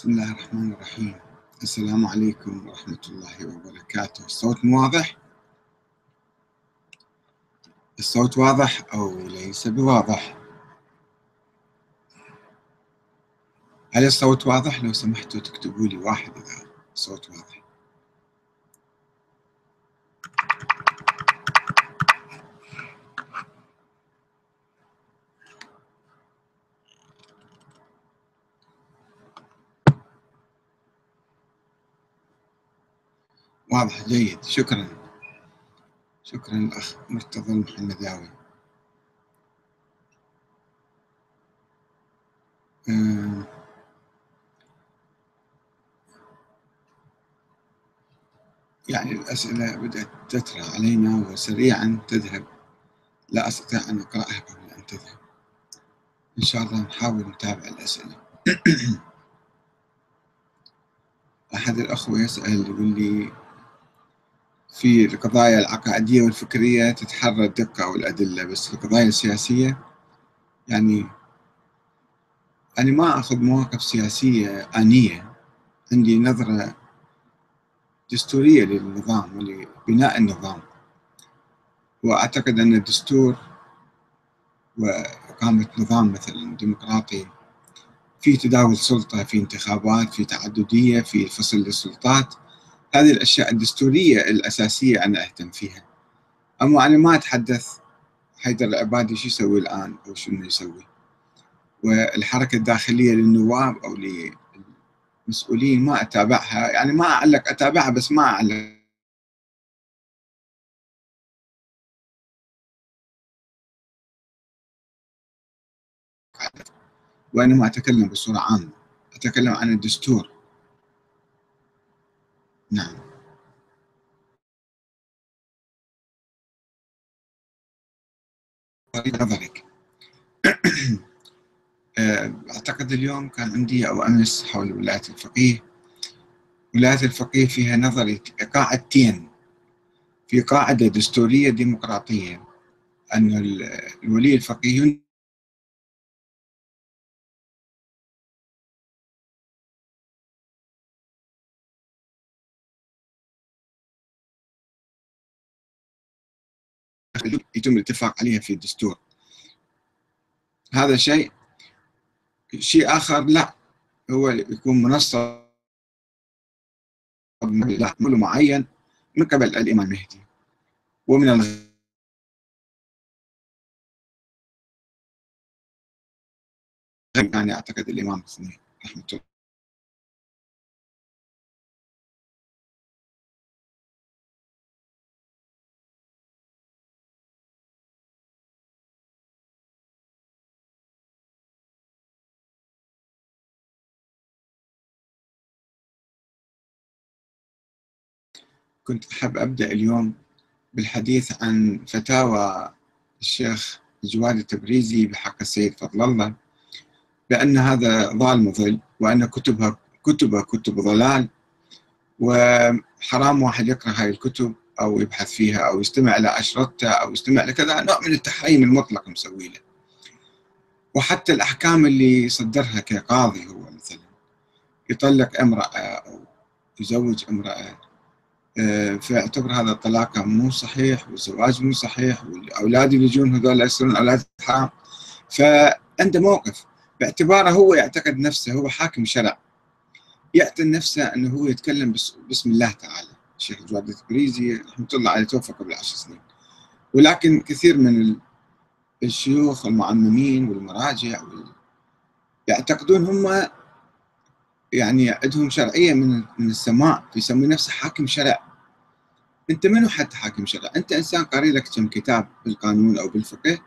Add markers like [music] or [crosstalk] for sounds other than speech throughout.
بسم الله الرحمن الرحيم السلام عليكم ورحمة الله وبركاته الصوت واضح؟ الصوت واضح أو ليس بواضح؟ هل الصوت واضح؟ لو سمحتوا تكتبوا لي واحد إذا الصوت واضح واضح جيد. شكرا. شكرا الأخ مرتضى المحمداوي. آه. يعني الأسئلة بدأت تترى علينا وسريعا تذهب. لا أستطيع أن أقرأها قبل أن تذهب. إن شاء الله نحاول نتابع الأسئلة. [coughs] أحد الأخوة يسأل يقول لي في القضايا العقائدية والفكرية تتحرى الدقة والأدلة بس القضايا السياسية يعني أنا ما أخذ مواقف سياسية آنية. عندي نظرة دستورية للنظام ولبناء النظام. وأعتقد أن الدستور وإقامة نظام مثلا ديمقراطي في تداول سلطة في انتخابات في تعددية في فصل للسلطات هذه الأشياء الدستورية الأساسية أنا أهتم فيها. أما أنا ما أتحدث حيدر العبادي شو يسوي الآن أو شنو يسوي؟ والحركة الداخلية للنواب أو للمسؤولين ما أتابعها. يعني ما أعلق أتابعها بس ما أعلق. وإنما أتكلم بصورة عامة أتكلم عن الدستور. نعم. نظرك [clears throat] أعتقد اليوم كان عندي أو أمس حول ولاية الفقيه. ولاية الفقيه فيها نظري قاعدتين. في قاعدة دستورية ديمقراطية أن الولي الفقيه يتم الاتفاق عليها في الدستور. هذا شيء شيء آخر لا هو يكون منصب معين من قبل الإمام المهدي. ومن الغ... يعني أعتقد الإمام الثاني رحمة الله كنت أحب أبدأ اليوم بالحديث عن فتاوى الشيخ جواد التبريزي بحق السيد فضل الله بأن هذا ضال مضل وأن كتبها كتبه كتب ضلال وحرام واحد يقرأ هاي الكتب أو يبحث فيها أو يستمع إلى أشرطته أو يستمع لكذا نوع من التحريم المطلق مسوي له. وحتى الأحكام اللي صدرها كقاضي هو مثلا يطلق امرأة أو يزوج امرأة فيعتبر هذا الطلاق مو صحيح والزواج مو صحيح والأولاد اللي يجون هذول يصيرون أولاد حرام. فعنده موقف. باعتباره هو يعتقد نفسه هو حاكم شرع. يعتقد نفسه إنه هو يتكلم باسم الله تعالى. الشيخ جواد التبريزي رحمة الله عليه توفى قبل عشر سنين. ولكن كثير من الشيوخ والمعممين والمراجع يعتقدون هم يعني عندهم شرعية من من السماء يسمي نفسه حاكم شرع. أنت منو حتى حاكم شرع؟ أنت إنسان قاري لك كم كتاب بالقانون أو بالفقه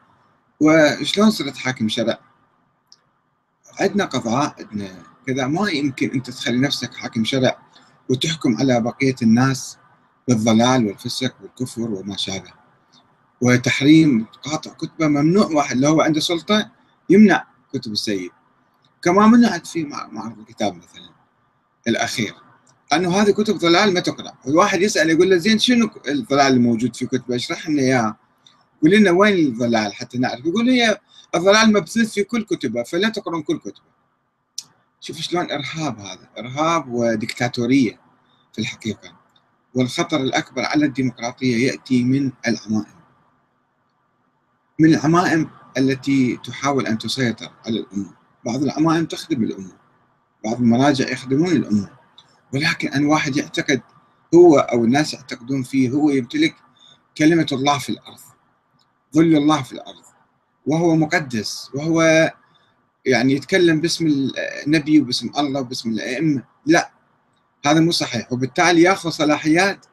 وشلون صرت حاكم شرع؟ عندنا قضاء عندنا كذا ما يمكن أنت تخلي نفسك حاكم شرع وتحكم على بقية الناس بالضلال والفسق والكفر وما شابه. وتحريم قاطع كتبة ممنوع واحد لو هو عنده سلطة يمنع كتب السيد. كما منعت في معرض الكتاب مثلا الأخير. أنه هذه كتب ضلال ما تقرأ. والواحد يسأل يقول له زين شنو الضلال الموجود في كتبه؟ اشرح لنا إياه. قول لنا وين الضلال حتى نعرف؟ يقول هي الضلال مبثوث في كل كتبه فلا تقرون كل كتبه. شوف شلون إرهاب هذا إرهاب وديكتاتورية في الحقيقة. والخطر الأكبر على الديمقراطية يأتي من العمائم. من العمائم التي تحاول أن تسيطر على الأمة. بعض العمائم تخدم الأمة بعض المراجع يخدمون الأمة ولكن أن واحد يعتقد هو أو الناس يعتقدون فيه هو يمتلك كلمة الله في الأرض ظل الله في الأرض وهو مقدس وهو يعني يتكلم باسم النبي وباسم الله وباسم الأئمة. لا هذا مو صحيح. وبالتالي يأخذ صلاحيات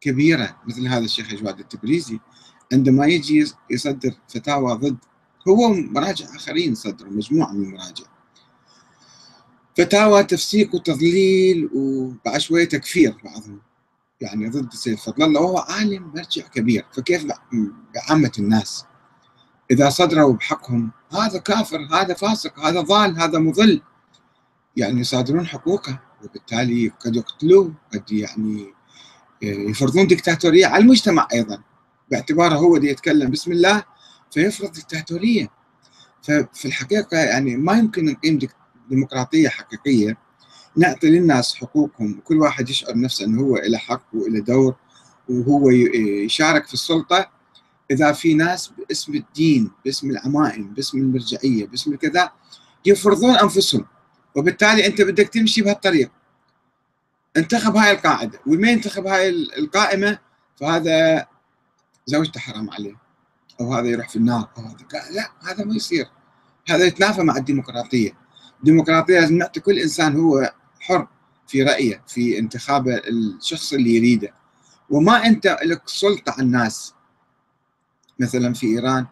كبيرة مثل هذا الشيخ جواد التبريزي. عندما يجي يصدر فتاوى ضد هو مراجع آخرين صدروا مجموعة من المراجع. فتاوى تفسيق وتضليل وبعد شوية تكفير بعضهم. يعني ضد السيد فضل الله وهو عالم مرجع كبير. فكيف بعامة الناس؟ إذا صدروا بحقهم هذا كافر هذا فاسق هذا ضال هذا مضل. يعني يصادرون حقوقه وبالتالي قد يقتلوه قد يعني يفرضون دكتاتورية على المجتمع أيضا. باعتباره هو اللي يتكلم. بسم الله. فيفرض دكتاتورية ففي الحقيقة يعني ما يمكن نقيم ديمقراطية حقيقية. نعطي للناس حقوقهم كل واحد يشعر نفسه أنه هو له حق وله دور وهو يشارك في السلطة. إذا في ناس باسم الدين باسم العمائم باسم المرجعية باسم كذا يفرضون أنفسهم. وبالتالي أنت بدك تمشي بهالطريق. انتخب هاي القاعدة. وما ينتخب هاي القائمة؟ فهذا زوجته حرام عليه. أو هذا يروح في النار أو هذا. لا هذا ما يصير. هذا يتنافى مع الديمقراطية. الديمقراطية لازم نعطي كل إنسان هو حر في رأيه في انتخاب الشخص اللي يريده. وما أنت لك سلطة على الناس. مثلا في إيران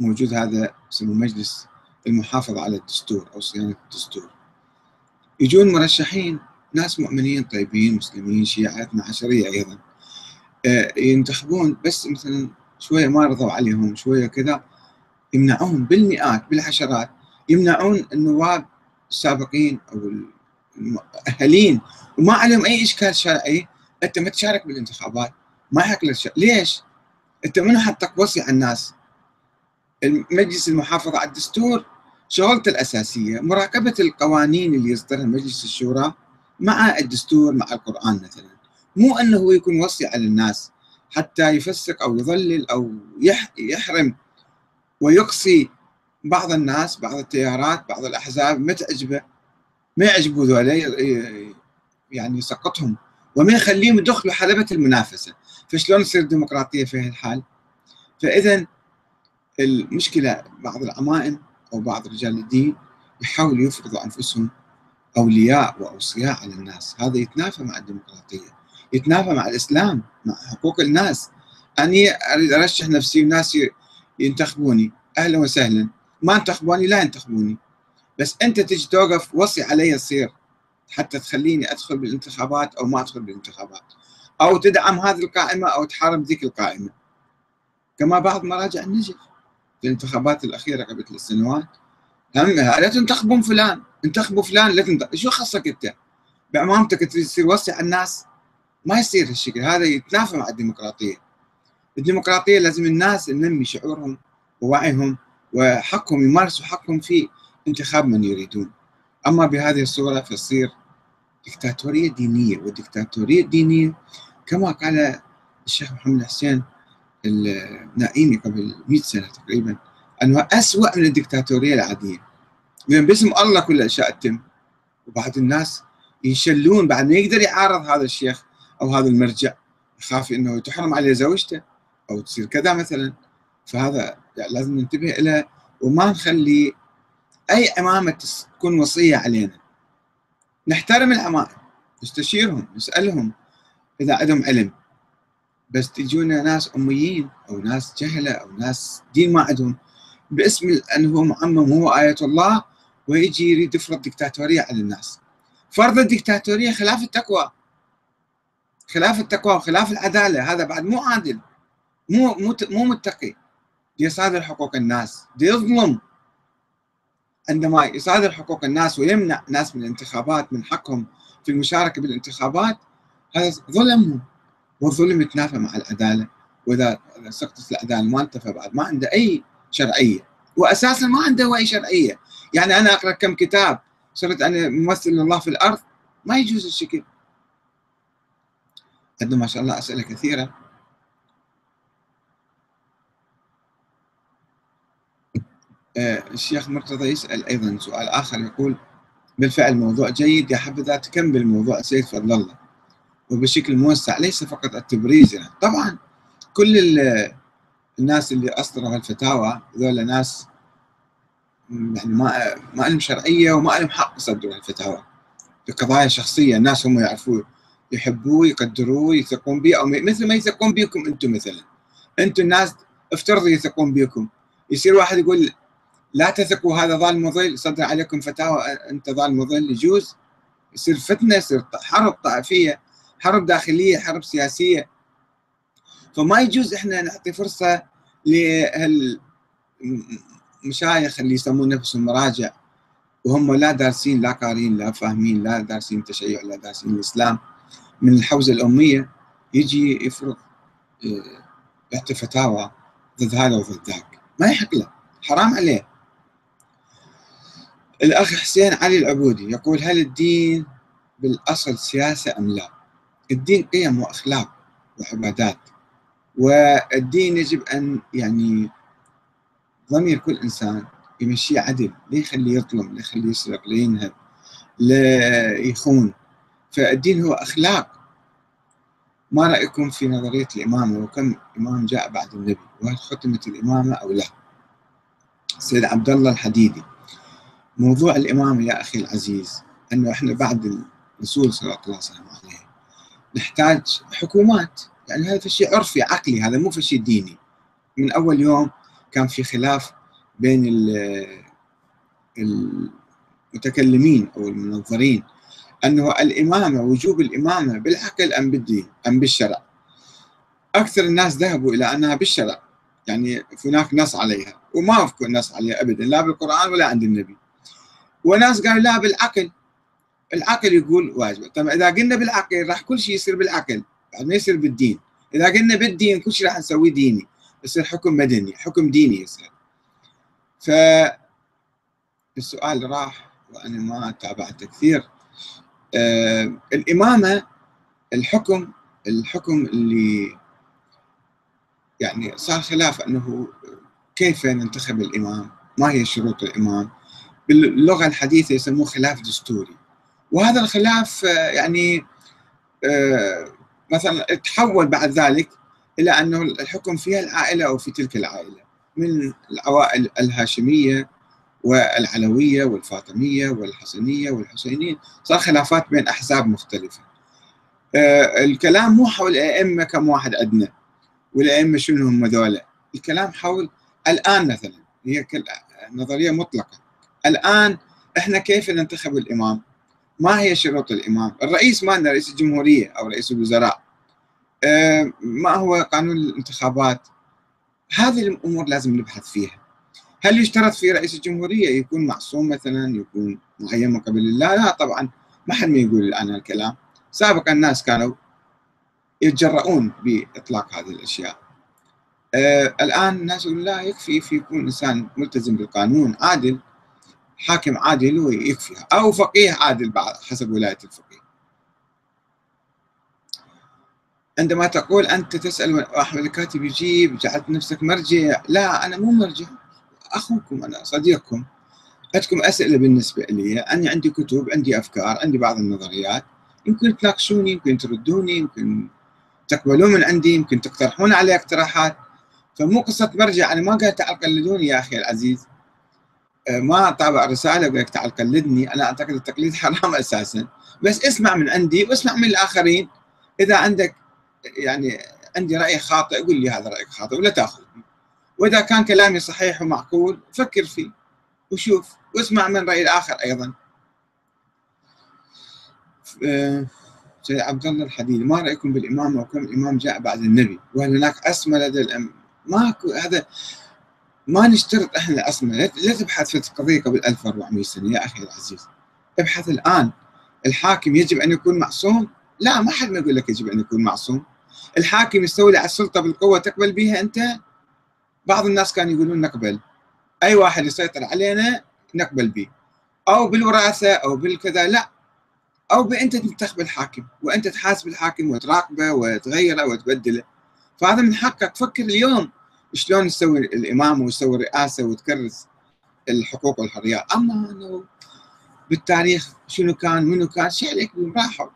موجود هذا اسمه مجلس المحافظة على الدستور أو صيانة الدستور. يجون مرشحين ناس مؤمنين طيبين مسلمين شيعة اثنا عشرية أيضا. آه، ينتخبون بس مثلا شوية ما رضوا عليهم شوية كذا يمنعون بالمئات بالعشرات يمنعون النواب السابقين أو المؤهلين وما عليهم أي إشكال شرعي أنت ما تشارك بالانتخابات ما يحق لك ليش؟ أنت من حطك وصي على الناس؟ المجلس المحافظة على الدستور شغلته الأساسية مراقبة القوانين اللي يصدرها مجلس الشورى مع الدستور مع القرآن مثلا. مو أنه يكون وصي على الناس. حتى يفسق أو يضلل أو يحرم ويقصي بعض الناس بعض التيارات بعض الأحزاب ما تعجبه؟ ما يعجبوا ذولا يعني يسقطهم وما يخليهم يدخلوا حلبة المنافسة. فشلون تصير ديمقراطية في هالحال؟ فإذا المشكلة بعض العمائم أو بعض رجال الدين يحاولوا يفرضوا أنفسهم أولياء وأوصياء على الناس. هذا يتنافى مع الديمقراطية. يتنافى مع الإسلام مع حقوق الناس. أني أريد أرشح نفسي وناس ينتخبوني أهلا وسهلا. ما انتخبوني لا ينتخبوني. بس أنت تجي توقف وصي علي تصير حتى تخليني أدخل بالانتخابات أو ما أدخل بالانتخابات. أو تدعم هذه القائمة أو تحارب ذيك القائمة. كما بعض مراجع النجف. في الانتخابات الأخيرة قبل ثلاث سنوات. هم لا تنتخبون فلان انتخبوا فلان لا تنتخب شو خصك أنت؟ بعمامتك تصير وصي على الناس؟ ما يصير هالشكل. هذا يتنافى مع الديمقراطية. الديمقراطية لازم الناس ننمي شعورهم ووعيهم وحقهم يمارسوا حقهم في انتخاب من يريدون. أما بهذه الصورة فتصير دكتاتورية دينية والدكتاتورية الدينية كما قال الشيخ محمد حسين النائمي قبل 100 سنة تقريبا أنه أسوأ من الدكتاتورية العادية. لأن باسم الله كل الأشياء تتم وبعد الناس ينشلون بعد ما يقدر يعارض هذا الشيخ أو هذا المرجع يخاف أنه تحرم عليه زوجته أو تصير كذا مثلا. فهذا يعني لازم ننتبه له وما نخلي أي إمامة تكون وصية علينا. نحترم العمائم نستشيرهم نسألهم إذا عندهم علم. بس تجونا ناس أميين أو ناس جهلة أو ناس دين ما عندهم باسم أنه معمم هو آية الله ويجي يريد يفرض دكتاتورية على الناس. فرض الدكتاتورية خلاف التقوى. خلاف التقوى وخلاف العدالة هذا بعد مو عادل مو مو مو متقي. يصادر حقوق الناس يظلم. عندما يصادر حقوق الناس ويمنع ناس من الانتخابات من حقهم في المشاركة بالانتخابات هذا ظلمهم والظلم يتنافى مع العدالة. وإذا سقطت العدالة ما انتفى بعد ما عنده أي شرعية. وأساسا ما عنده أي شرعية. يعني أنا أقرأ كم كتاب صرت أنا ممثل لله في الأرض ما يجوز الشكل. عندنا ما شاء الله أسئلة كثيرة. آه، الشيخ مرتضى يسأل أيضا سؤال آخر يقول بالفعل موضوع جيد يا حبذا تكمل موضوع سيد فضل الله. وبشكل موسع ليس فقط التبريز يعني. طبعا كل الناس اللي أصدروا هالفتاوى ذولا ناس يعني ما ما لهم شرعية وما لهم حق يصدروا هالفتاوى. بقضايا شخصية الناس هم يعرفوه يحبوه يقدروه يثقون به أو مثل ما يثقون بكم أنتم مثلا. أنتم الناس افترضوا يثقون بكم يصير واحد يقول لا تثقوا هذا ظالم مضل يصدر عليكم فتاوى أنت ظالم مضل يجوز. يصير فتنة يصير حرب طائفية حرب داخلية حرب سياسية. فما يجوز إحنا نعطي فرصة لهالمشايخ اللي يسمون نفسهم مراجع وهم لا دارسين لا قارين لا فاهمين لا دارسين تشيع لا دارسين الإسلام. من الحوزة الأمية يجي يفرض آه، يعطي فتاوى ضد هذا وضد ذاك. ما يحق له حرام عليه. الأخ حسين علي العبودي يقول هل الدين بالأصل سياسة أم لا؟ الدين قيم وأخلاق وعبادات والدين يجب أن يعني ضمير كل إنسان يمشيه عدل لا يخليه يظلم لا يخليه يسرق لا ينهب لا يخون. فالدين هو أخلاق. ما رأيكم في نظرية الإمامة وكم إمام جاء بعد النبي وهل ختمت الإمامة أو لا؟ سيد عبد الله الحديدي موضوع الإمامة يا أخي العزيز أنه إحنا بعد الرسول صلى الله عليه نحتاج حكومات. يعني هذا شيء عرفي عقلي هذا مو شيء ديني. من أول يوم كان في خلاف بين المتكلمين أو المنظرين. أنه الإمامة وجوب الإمامة بالعقل أم بالدين أم بالشرع. أكثر الناس ذهبوا إلى أنها بالشرع. يعني هناك نص عليها وما في نص عليها أبدا لا بالقرآن ولا عند النبي. وناس قالوا لا بالعقل. العقل يقول واجب. طيب إذا قلنا بالعقل راح كل شيء يصير بالعقل بعد ما يصير بالدين. إذا قلنا بالدين كل شيء راح نسويه ديني. يصير حكم مدني حكم ديني يصير. ف السؤال راح وأنا ما تابعته كثير. الإمامة الحكم الحكم اللي يعني صار خلاف إنه كيف ننتخب الإمام؟ ما هي شروط الإمام؟ باللغة الحديثة يسموه خلاف دستوري. وهذا الخلاف آه، يعني آه، مثلا تحول بعد ذلك إلى أنه الحكم في العائلة أو في تلك العائلة من العوائل الهاشمية والعلوية والفاطمية والحسنيه والحسينيه صار خلافات بين أحزاب مختلفة. آه، الكلام مو حول الأئمة كم واحد عندنا والأئمة شنو هم ذولا الكلام حول الآن مثلا هي نظرية مطلقة. الآن إحنا كيف ننتخب الإمام؟ ما هي شروط الإمام؟ الرئيس مالنا رئيس الجمهورية أو رئيس الوزراء. آه، ما هو قانون الانتخابات؟ هذه الأمور لازم نبحث فيها. هل يشترط في رئيس الجمهورية يكون معصوم مثلا يكون معين من قبل الله لا طبعا. ما حد ما يقول الآن الكلام سابقا الناس كانوا يتجرؤون بإطلاق هذه الأشياء. آه الآن الناس يقول لا يكفي في يكون إنسان ملتزم بالقانون عادل حاكم عادل ويكفيها أو فقيه عادل بعد حسب ولاية الفقيه. عندما تقول أنت تسأل أحمد الكاتب يجيب جعلت نفسك مرجع لا أنا مو مرجع. أخوكم أنا صديقكم. عندكم أسئلة بالنسبة لي؟ أنا عندي كتب عندي أفكار عندي بعض النظريات. يمكن تناقشوني يمكن تردوني يمكن تقبلون من عندي يمكن تقترحون علي اقتراحات. فمو قصة مرجع أنا ما قلت تعال قلدوني يا أخي العزيز. ما طابع رسالة وقال لك تعال قلدني. أنا أعتقد التقليد [laughs] حرام أساسا. بس اسمع من عندي واسمع من الآخرين. إذا عندك يعني عندي رأي خاطئ قول لي هذا رأيك خاطئ ولا تاخذني وإذا كان كلامي صحيح ومعقول فكر فيه وشوف واسمع من رأي الآخر أيضا. سيد عبد الله الحديدي ما رأيكم بالامامه وكم امام جاء بعد النبي؟ وهل هناك اسمى لدى الام ماكو هذا ما نشترط إحنا العصمه لا تبحث في القضية قبل 1400 سنة يا أخي العزيز. ابحث الآن. الحاكم يجب أن يكون معصوم؟ لا ما حد ما يقول لك يجب أن يكون معصوم. الحاكم يستولي على السلطة بالقوة تقبل بها أنت؟ بعض الناس كانوا يقولون نقبل. أي واحد يسيطر علينا نقبل به. أو بالوراثة أو بالكذا لا. أو بانت تنتخب الحاكم وأنت تحاسب الحاكم وتراقبه وتغيره وتبدله. فهذا من حقك. تفكر اليوم شلون تسوي الامامه وتسوي الرئاسة وتكرس الحقوق والحريات. أما إنه بالتاريخ شنو كان منو كان شيء عليك راحوا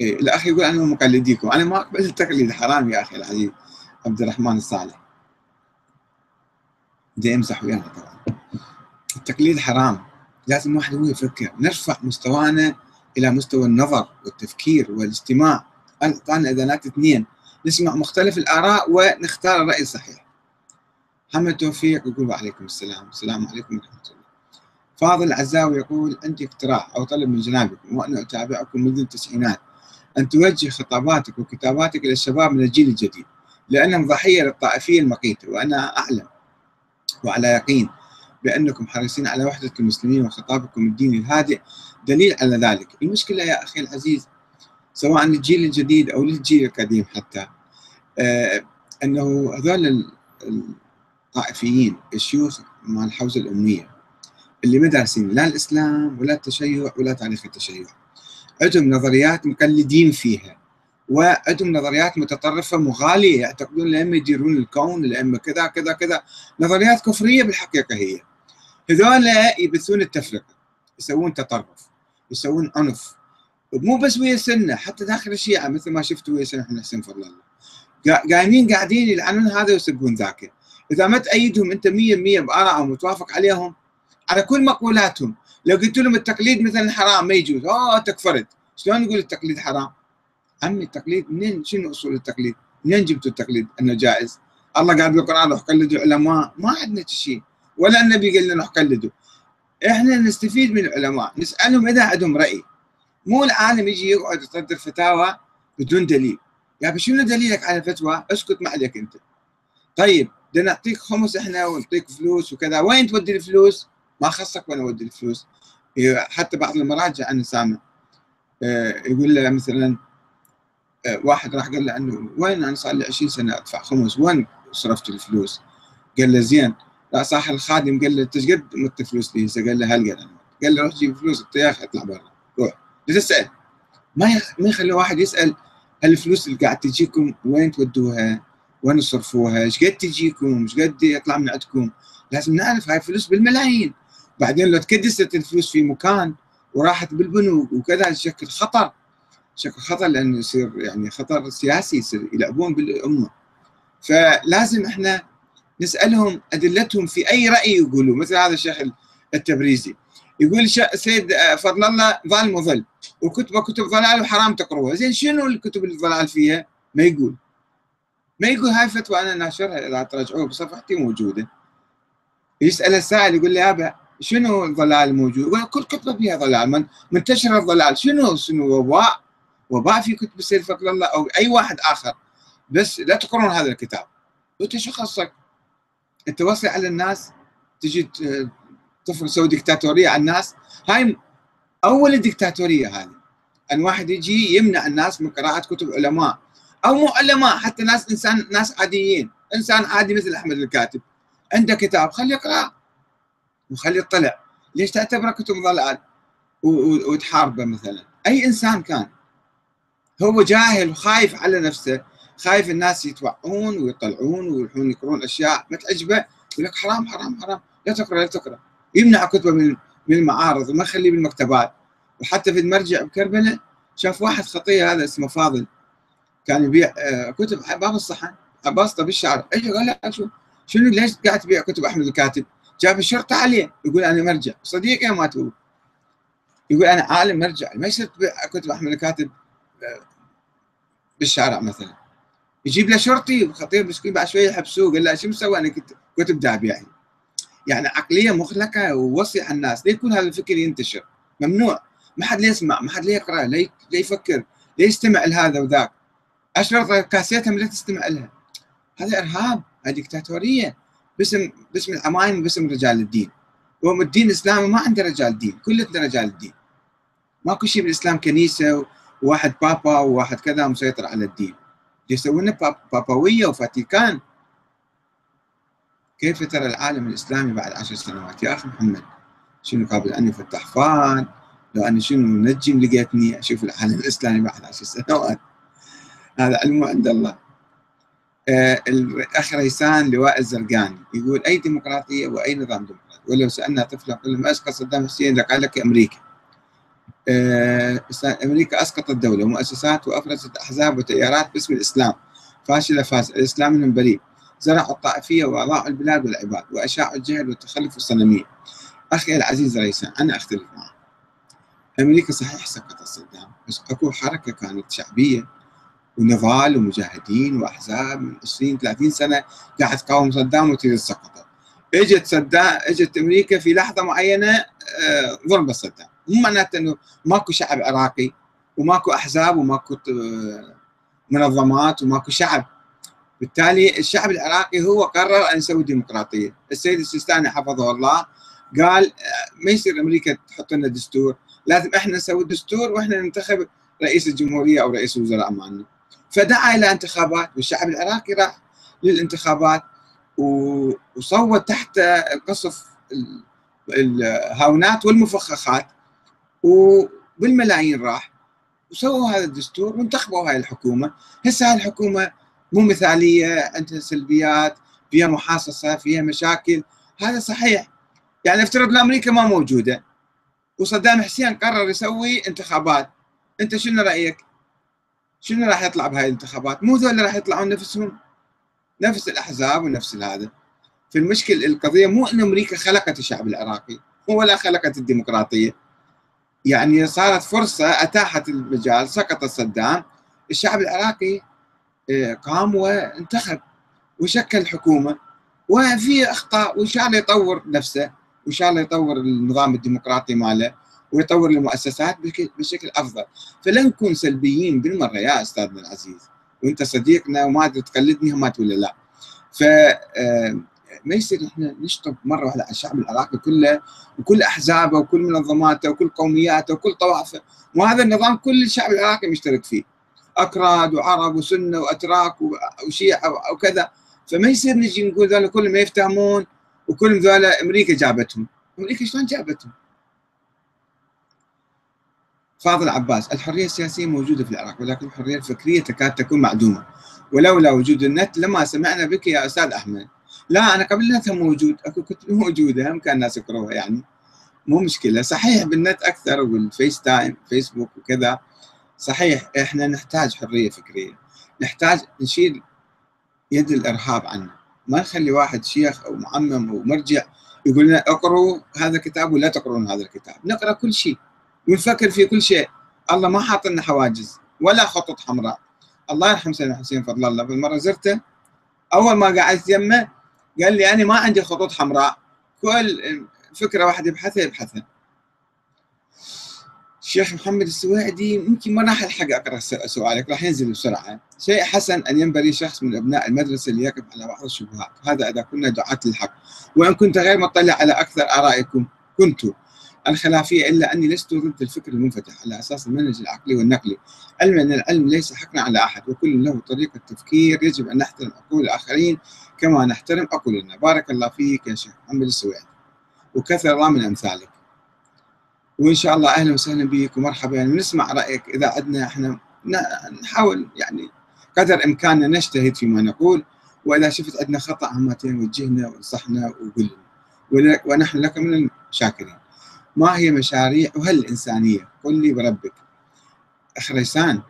إيه الأخ يقول أنا مقلديكم. أنا ما أقبل التقليد حرام يا أخي العزيز. عبد الرحمن الصالح بدي امزح ويانا طبعا. التقليد حرام. لازم واحد هو يفكر. نرفع مستوانا إلى مستوى النظر والتفكير والاستماع. اعطانا اذانات اثنين نسمع مختلف الآراء ونختار الرأي الصحيح. محمد توفيق يقول وعليكم السلام. السلام عليكم ورحمة الله. فاضل العزاوي يقول عندي اقتراح أو طلب من جنابكم وأنا أتابعكم منذ التسعينات. أن توجه خطاباتك وكتاباتك إلى الشباب من الجيل الجديد. لأنهم ضحية للطائفية المقيتة وأنا أعلم وعلى يقين بأنكم حريصين على وحدة المسلمين وخطابكم الديني. الهادئ دليل على ذلك. المشكلة يا أخي العزيز سواء للجيل الجديد أو للجيل القديم حتى آه أنه هذول الطائفيين الشيوخ مال الحوزة الأمية اللي ما دارسين لا الإسلام ولا التشيع ولا تاريخ التشيع عندهم نظريات مقلدين فيها. وعندهم نظريات متطرفة مغالية يعتقدون الأئمة يديرون الكون الأئمة كذا كذا كذا. نظريات كفرية بالحقيقة هي. هذول يبثون التفرقة يسوون تطرف يسوون عنف مو بس ويا السنة حتى داخل الشيعة مثل ما شفتوا ويا سنة حسين فضل الله. قايمين قاعدين يلعنون هذا ويسبون ذاك. إذا ما تأيدهم أنت 100% بآرائهم وتوافق عليهم على كل مقولاتهم. لو قلت لهم التقليد مثلا حرام ما يجوز. أوه تكفرت شلون نقول التقليد حرام؟ عمي التقليد منين؟ شنو أصول التقليد؟ منين جبتوا التقليد إنه جائز؟ الله قال بالقران روح قلدوا علماء ما عندنا شيء. ولا النبي قال لنا روح قلدوا إحنا نستفيد من العلماء نسألهم إذا عندهم رأي. مو العالم يجي يقعد يصدر فتاوى بدون دليل. يا يعني شنو دليلك على الفتوى؟ اسكت ما عليك أنت. طيب بدنا نعطيك خمس إحنا ونعطيك فلوس وكذا. وين تودي الفلوس؟ ما خصك وين أودي الفلوس. حتى بعض المراجع أنا سامع. آه، يقول له مثلا واحد راح قال له انه وين أنا صار لي 20 سنة أدفع خمس وين صرفت الفلوس؟ قال له زين لا صاح الخادم قال له إنت قد مت فلوس لي قال له هل قال له روح جيب فلوس أنت يا أخي اطلع برا روح تسأل ما. ما يخلي واحد يسأل الفلوس اللي قاعد تجيكم وين تودوها؟ وين تصرفوها؟ إيش قد تجيكم؟ إيش قد يطلع من عندكم؟ لازم نعرف هاي فلوس بالملايين بعدين لو تكدست الفلوس في مكان وراحت بالبنوك وكذا شكل خطر شكل خطر لأنه يصير يعني خطر سياسي يصير يلعبون بالأمة. فلازم إحنا نسألهم أدلتهم في أي رأي يقولوا مثل هذا الشيخ التبريزي. يقول سيد فضل الله ظل مظل. وكتبة كتب ضلال وحرام تقروها. زين شنو الكتب اللي ضلال فيها؟ ما يقول. ما يقول هاي فتوى أنا ناشرها إذا ترجعوها بصفحتي موجودة. يسأل السائل يقول لي أبا شنو الضلال موجود؟ يقول كل كتبة فيها ضلال. من منتشر الضلال. شنو شنو وباء وباء في كتب السيد فضل الله أو أي واحد آخر. بس لا تقرون هذا الكتاب. أنت شو خصك؟ أنت وصي على الناس تجي تفرض تسوي دكتاتوريه على الناس. هاي أول دكتاتوريه هذه. أن واحد يجي يمنع الناس من قراءة كتب علماء أو مو علماء حتى ناس انسان ناس عاديين. إنسان عادي مثل أحمد الكاتب. عنده كتاب خليه يقراه وخليه يطلع. ليش تعتبره كتب ضلال؟ وتحاربه مثلا. أي إنسان كان. هو جاهل وخايف على نفسه خايف الناس يتوعون ويطلعون ويروحون يقرون أشياء ما تعجبه يقول لك حرام حرام حرام لا تقرأ لا تقرأ. يمنع كتبه من من المعارض وما يخليه بالمكتبات. وحتى في المرجع بكربلاء شاف واحد خطيه هذا اسمه فاضل. كان يبيع آه، كتب باب الصحن باسطه بالشعر اجى قال لا شو؟ شنو ليش قاعد تبيع كتب أحمد الكاتب؟ جاب الشرطة عليه يقول أنا مرجع. صديقي ما هو يقول أنا عالم مرجع ما يصير تبيع كتب أحمد الكاتب. بالشارع مثلا. يجيب له شرطي وخطير مسكين بعد شوية يحبسوه قال له شو مسوي؟ أنا كتب دابي يعني. يعني عقلية مخلقة ووصي على الناس. لا يكون هذا الفكر ينتشر؟ ممنوع. ما حد يسمع ما حد يقرأ لا يفكر لا يستمع لهذا وذاك؟ اشرط كاسيتهم لا تستمع لها. هذا إرهاب هذه دكتاتوريه باسم باسم العمايم باسم رجال الدين. وهم الدين الاسلامي ما عنده رجال دين كلنا رجال الدين. ماكو شيء بالإسلام كنيسة وواحد بابا وواحد كذا مسيطر على الدين. يسوون بابوية وفاتيكان. كيف ترى العالم الإسلامي بعد عشر سنوات؟ يا أخي محمد شنو قابل أن يفتح فان؟ لو أنا شنو نجم لقيتني أشوف العالم الإسلامي بعد عشر سنوات؟ هذا علم عند الله. آه الأخ ريسان لواء الزرقاني يقول أي ديمقراطية وأي نظام ديمقراطي؟ ولو سألنا طفلا قل ما أسقط صدام حسين؟ لقال لك أمريكا. آه أمريكا أسقطت الدولة ومؤسسات وأفرزت أحزاب وتيارات باسم الإسلام. فاشلة فاسد الإسلام منهم بريء. زرعوا الطائفية وأضاعوا البلاد والعباد وأشاعوا الجهل والتخلف والصنمية أخي العزيز ريسان أنا أختلف معه أمريكا صحيح سقطت صدام بس أكو حركة كانت شعبية. ونضال ومجاهدين وأحزاب من 20 30 سنة قاعد تقاوم صدام وتريد سقطه إجت صدام إجت أمريكا في لحظة معينة آه، ضربت صدام. مو معناته إنه ماكو شعب عراقي وماكو أحزاب وماكو منظمات وماكو شعب. بالتالي الشعب العراقي هو قرر أن يسوي ديمقراطية. السيد السيستاني حفظه الله قال آه، ما يصير أمريكا تحط لنا دستور. لازم إحنا نسوي دستور وإحنا ننتخب رئيس الجمهورية أو رئيس الوزراء مالنا فدعا إلى انتخابات والشعب العراقي راح للانتخابات وصوت تحت قصف الهاونات والمفخخات. وبالملايين راح وسووا هذا الدستور وانتخبوا هاي الحكومة. هسه هاي الحكومة مو مثالية عندها سلبيات فيها محاصصة فيها مشاكل. هذا صحيح. يعني افترض أمريكا ما موجودة وصدام حسين قرر يسوي انتخابات. أنت شنو رأيك؟ شنو راح يطلع بهاي الانتخابات؟ مو ذول راح يطلعون نفسهم. نفس الأحزاب ونفس هذا. في المشكل القضية مو إن أمريكا خلقت الشعب العراقي ولا خلقت الديمقراطية. يعني صارت فرصة أتاحت المجال سقط صدام الشعب العراقي آه، قام وانتخب وشكل حكومة. وفي أخطاء وإن شاء الله يطور نفسه وإن شاء الله يطور النظام الديمقراطي ماله ويطور المؤسسات بشكل أفضل. فلا نكون سلبيين بالمرة يا أستاذنا العزيز. وأنت صديقنا وما تقلدني ما ولا لا. ف آه، ما يصير إحنا نشطب مرة واحدة على الشعب العراقي كله وكل أحزابه وكل منظماته وكل قومياته وكل طوائفه وهذا النظام كل الشعب العراقي مشترك فيه. أكراد وعرب وسنة وأتراك وشيعة وكذا فما يصير نجي نقول ذولا كلهم ما يفتهمون وكلهم ذولا أمريكا جابتهم. أمريكا شلون جابتهم؟ فاضل عباس الحرية السياسية موجودة في العراق ولكن الحرية الفكرية تكاد تكون معدومة. ولولا وجود النت لما سمعنا بك يا أستاذ أحمد. لا أنا قبل موجود أكو كتب [laughs] موجودة هم كان الناس يقروها يعني. مو مشكلة صحيح بالنت أكثر وال FaceTime Facebook وكذا. صحيح إحنا نحتاج حرية فكرية نحتاج نشيل يد الإرهاب عنا. ما نخلي واحد شيخ أو معمم أو مرجع يقول لنا اقروا هذا الكتاب ولا تقرون هذا الكتاب. نقرأ كل شيء ونفكر في كل شيء. الله ما حاط لنا حواجز ولا خطوط حمراء. الله يرحم سيدنا حسين فضل الله. بالمرة زرته أول ما قعدت يمه قال لي أنا ما عندي خطوط حمراء. كل فكرة واحدة يبحثها يبحثها. الشيخ محمد السويعدي يمكن ما راح الحق أقرأ سؤالك راح ينزل بسرعة. شيء حسن أن ينبغي شخص من أبناء المدرسة ليقف على بعض الشبهات. هذا إذا كنا دعاة للحق. وإن كنت غير مطلع على أكثر آرائكم كنت. الخلافية إلا أني لست ضد الفكر المنفتح على أساس المنهج العقلي والنقلي. علما أن العلم ليس حكرا على أحد وكل له طريقة تفكير يجب أن نحترم عقول الآخرين كما نحترم عقولنا بارك الله فيك يا شيخ محمد السويد وكثر الله من أمثالك. وإن شاء الله أهلا وسهلا بك ومرحبا. يعني نسمع رأيك إذا عندنا إحنا نحاول يعني قدر إمكاننا نجتهد فيما نقول. وإذا شفت عندنا خطأ همتين وجهنا وانصحنا وقل ونحن لك من الشاكرين ما هي مشاريعها الإنسانية قل لي بربك. أخ ريسان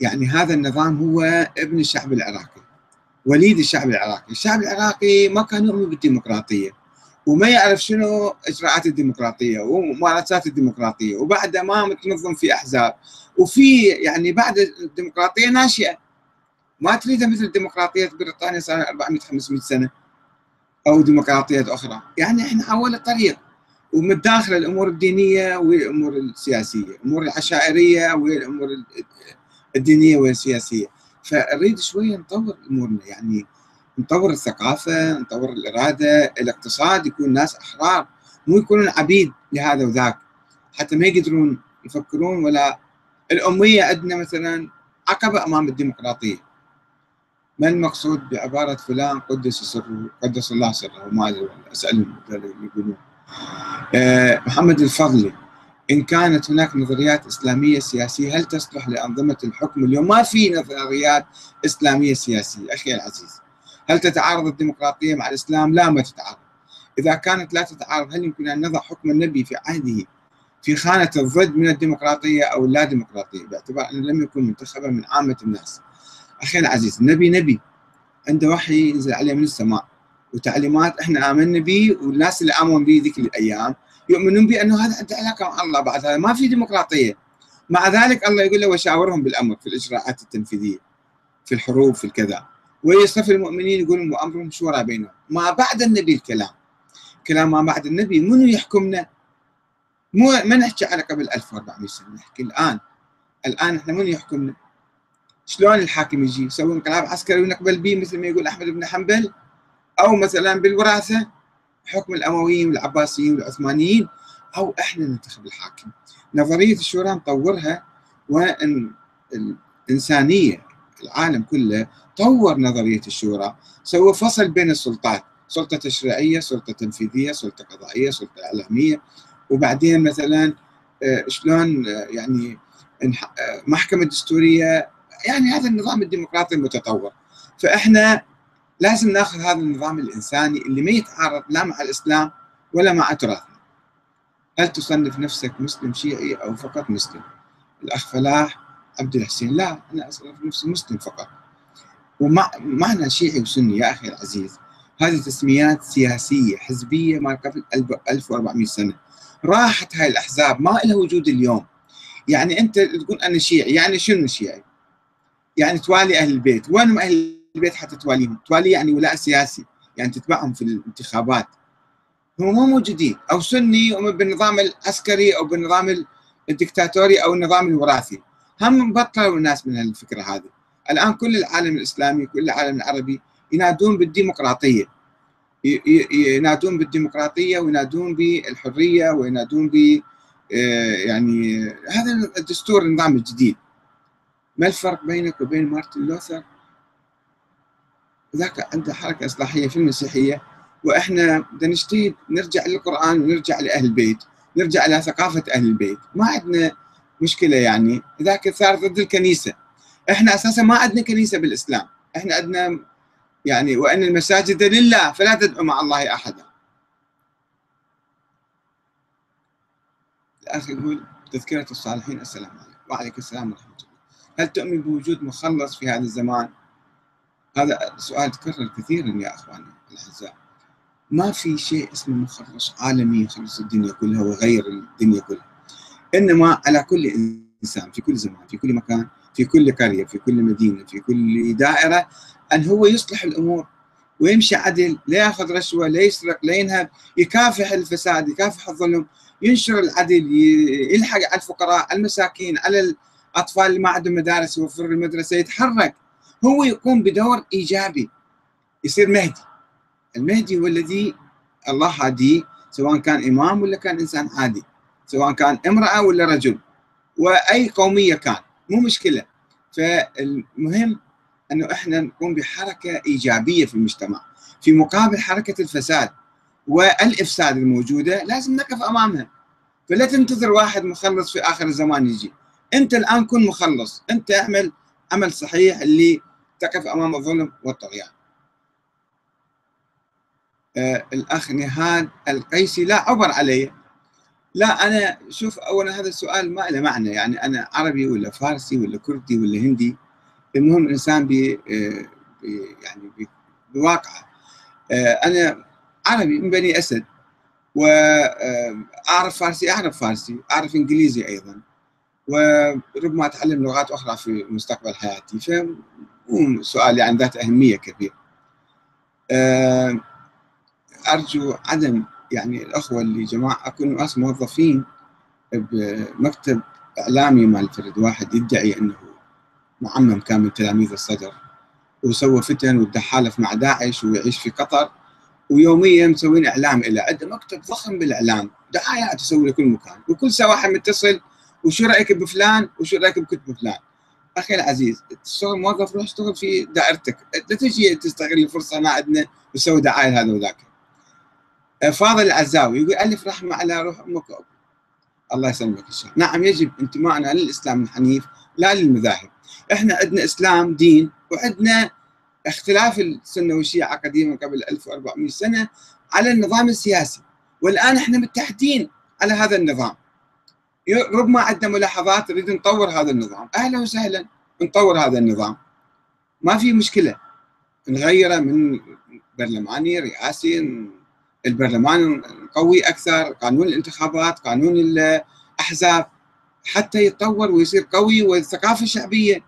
يعني هذا النظام هو ابن الشعب العراقي وليد الشعب العراقي. الشعب العراقي ما كان يؤمن بالديمقراطية وما يعرف شنو إجراءات الديمقراطية وممارسات الديمقراطية وبعد ما متنظم في أحزاب. وفي يعني بعد الديمقراطية ناشئة. ما تريدها مثل الديمقراطية بريطانيا صار 400 500 سنة أو ديمقراطيات أخرى. يعني إحنا أول الطريق. ومن داخل الأمور الدينية والأمور السياسية، الأمور العشائرية والأمور الدينية والسياسية، فنريد شوية نطور أمورنا يعني نطور الثقافة، نطور الإرادة، الاقتصاد يكون ناس أحرار مو يكونون عبيد لهذا وذاك. حتى ما يقدرون يفكرون ولا الأمية عندنا مثلا عقبة أمام الديمقراطية. ما المقصود بعبارة فلان قدس سره قدس الله سره ما أدري أسألهم يقولون. محمد الفضلي إن كانت هناك نظريات إسلامية سياسية هل تصلح لأنظمة الحكم اليوم؟ ما في نظريات إسلامية سياسية أخي العزيز. هل تتعارض الديمقراطية مع الإسلام؟ لا ما تتعارض. إذا كانت لا تتعارض هل يمكن أن نضع حكم النبي في عهده في خانة الضد من الديمقراطية أو اللا ديمقراطية؟ باعتبار أنه لم يكن منتخبا من عامة الناس. أخي العزيز النبي نبي. عنده وحي ينزل عليه من السماء. وتعليمات إحنا آمنا به والناس اللي آمنوا به ذيك الأيام يؤمنون بأنه هذا عنده علاقة مع الله بعد هذا. ما في ديمقراطية. مع ذلك الله يقول له وشاورهم بالأمر في الإجراءات التنفيذية في الحروب في الكذا. ويصطفي المؤمنين يقول وأمرهم شورى بينهم. ما بعد النبي الكلام. كلام ما بعد النبي. منو يحكمنا؟ مو ما نحكي على قبل 1400 سنة نحكي الآن. الآن إحنا من يحكمنا؟ شلون الحاكم يجي؟ يسوي انقلاب عسكري ونقبل به مثل ما يقول أحمد بن حنبل؟ أو مثلا بالوراثة حكم الأمويين والعباسيين والعثمانيين أو إحنا ننتخب الحاكم. نظرية الشورى نطورها والانسانيه العالم كله طور نظرية الشورى. سوى فصل بين السلطات سلطة تشريعيه سلطة تنفيذية سلطة قضائية سلطة إعلامية. وبعدين مثلا آه، شلون آه، يعني آه، محكمة دستورية يعني هذا النظام الديمقراطي المتطور. فإحنا لازم ناخذ هذا النظام الإنساني اللي ما يتعارض لا مع الإسلام ولا مع تراثنا هل تصنف نفسك مسلم شيعي أو فقط مسلم؟ الأخ فلاح عبد الحسين لا أنا أصنف نفسي مسلم فقط. ومعنى شيعي وسني يا أخي العزيز هذه تسميات سياسية حزبية ما قبل 1400 سنة. راحت هاي الأحزاب ما لها وجود اليوم. يعني أنت تقول أنا شيعي يعني شنو شيعي؟ يعني توالي أهل البيت وين أهل البيت حتى تواليهم؟ توالي يعني ولاء سياسي. يعني تتبعهم في الانتخابات. هم مو موجودين. أو سني بالنظام العسكري أو بالنظام الدكتاتوري أو النظام الوراثي. هم بطلوا الناس من الفكرة هذه. الآن كل العالم الإسلامي كل العالم العربي ينادون بالديمقراطية. ينادون بالديمقراطية وينادون بالحرية وينادون ب آه، يعني هذا الدستور النظام الجديد. ما الفرق بينك وبين مارتن لوثر؟ ذاك عنده حركة إصلاحية في المسيحية وإحنا بدنا نجتهد نرجع للقرآن ونرجع لأهل البيت نرجع إلى ثقافة أهل البيت. ما عندنا مشكلة يعني. ذاك صار ضد الكنيسة. إحنا أساسا ما عندنا كنيسة بالإسلام. إحنا عندنا يعني وأن المساجد لله فلا تدعو مع الله أحدا. الأخ يقول تذكرة الصالحين السلام عليكم. وعليكم السلام ورحمة الله. هل تؤمن بوجود مخلص في هذا الزمان؟ هذا سؤال تكرر كثيرا يا أخواني الأعزاء. ما في شيء اسمه مخلص عالمي يخلص الدنيا كلها ويغير الدنيا كلها. إنما على كل إنسان في كل زمان في كل مكان في كل قرية في كل مدينة في كل دائرة أن هو يصلح الأمور ويمشي عدل لا يأخذ رشوة لا يسرق لا ينهب يكافح الفساد يكافح الظلم ينشر العدل يلحق على الفقراء على المساكين على الأطفال اللي ما عندهم مدارس يوفر المدرسة يتحرك. هو يقوم بدور إيجابي يصير مهدي. المهدي هو الذي الله هاديه سواء كان إمام ولا كان إنسان عادي سواء كان امرأة ولا رجل وأي قومية كان مو مشكلة. فالمهم أنه إحنا نقوم بحركة إيجابية في المجتمع في مقابل حركة الفساد والإفساد الموجودة لازم نقف أمامها. فلا تنتظر واحد مخلص في آخر الزمان يجي. أنت الآن كن مخلص أنت اعمل عمل صحيح اللي تقف أمام الظلم والطغيان. آه الأخ نهاد القيسي لا عبر علي لا أنا شوف اولا هذا السؤال ما له معنى يعني أنا عربي ولا فارسي ولا كردي ولا هندي المهم الانسان بي آه، يعني بواقعه. آه، أنا عربي من بني أسد واعرف آه، فارسي أعرف فارسي أعرف إنجليزي أيضا وربما أتعلم لغات أخرى في مستقبل حياتي. سؤال يعني ذات أهمية كبيرة. أرجو عدم يعني الأخوة اللي جماعة أكون ناس موظفين بمكتب إعلامي مال فرد واحد يدعي أنه معمم كان من تلاميذ الصدر وسوى فتن وتحالف مع داعش ويعيش في قطر ويوميا مسوين إعلام له عنده مكتب ضخم بالإعلام دعايات يسوي لكل مكان وكل ساعه واحد متصل وشو رأيك بفلان؟ وشو رأيك بكتب فلان؟ أخي العزيز تشتغل موظف روح اشتغل في دائرتك. لا تجي تستغل الفرصة ما عندنا وتسوي دعاية هذا وذاك. فاضل العزاوي يقول ألف رحمة على روح أمك وأبوك. الله يسلمك إن شاء الله. نعم يجب انتمائنا للاسلام الحنيف لا للمذاهب إحنا عندنا إسلام دين وعندنا اختلاف السنة والشيعة قديما قبل 1400 سنة على النظام السياسي. والآن إحنا متحدين على هذا النظام. ربما عندنا ملاحظات نريد نطور هذا النظام. أهلا وسهلا نطور هذا النظام. ما في مشكلة. نغيره من برلماني رئاسي البرلمان قوي أكثر قانون الانتخابات قانون الأحزاب. حتى يتطور ويصير قوي والثقافة الشعبية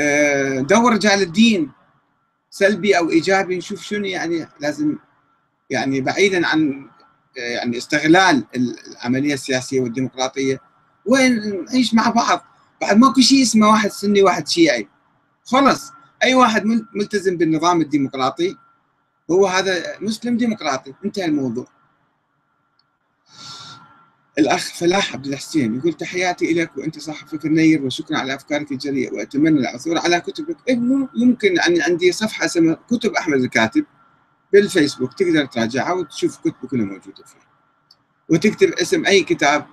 آه، دور رجال الدين سلبي أو إيجابي. نشوف شنو يعني لازم يعني بعيدا عن يعني استغلال العملية السياسية والديمقراطية. وين نعيش مع بعض؟ بعد ماكو شيء اسمه واحد سني واحد شيعي. خلص. أي واحد ملتزم بالنظام الديمقراطي هو هذا مسلم ديمقراطي. انتهى الموضوع. الأخ فلاح عبد الحسين يقول تحياتي لك وأنت صاحب فكر نير وشكرا على أفكارك الجريئه وأتمنى العثور على كتبك. إيه يمكن ان عندي صفحة اسمها كتب أحمد الكاتب. بالفيسبوك تقدر تراجعها وتشوف كتبه كلها موجودة فيها وتكتب اسم أي كتاب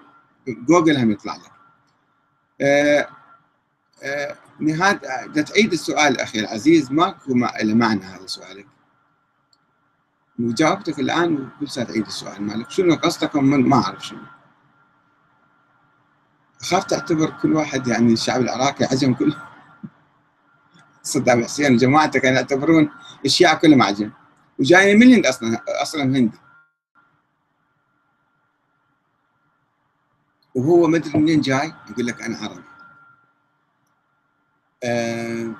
جوجل هم يطلع لك. آه آه نهاية تعيد السؤال أخي العزيز ماكو معنى هذا سؤالك. وجاوبتك الآن وكل ساعة تعيد السؤال مالك. شنو قصدك ما أعرف شنو. أخاف تعتبر كل واحد يعني الشعب العراقي عجم كله. صدام حسين وجماعته كانوا يعتبرون الشيعة كلهم عجم. وجايين من الهند أصلا أصلا هندي وهو ما أدري منين جاي يقول لك أنا عربي. آه،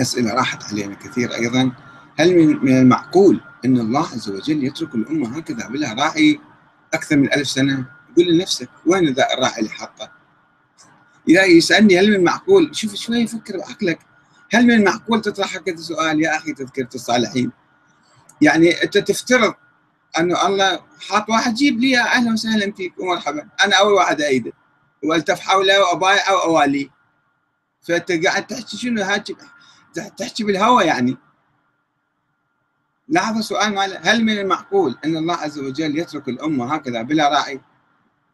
أسئلة راحت علينا كثير أيضا. هل من المعقول أن الله عز وجل يترك الأمة هكذا بلا راعي أكثر من ألف سنة؟ قول لنفسك وين ذا الراعي اللي حاطه؟ إذا يسألني هل من المعقول شوف شوي فكر بعقلك. هل من المعقول تطرح هكذا سؤال يا أخي تذكرة الصالحين؟ يعني أنت تفترض أنه الله حاط واحد جيب لي أهلا وسهلا فيك ومرحبا. أنا أول واحد ايده والتف حوله وابايع وأوالي. فأنت قاعد تحكي شنو؟ هاك تحكي بالهوى يعني. لاحظ السؤال ماله هل من المعقول أن الله عز وجل يترك الأمة هكذا بلا راعي؟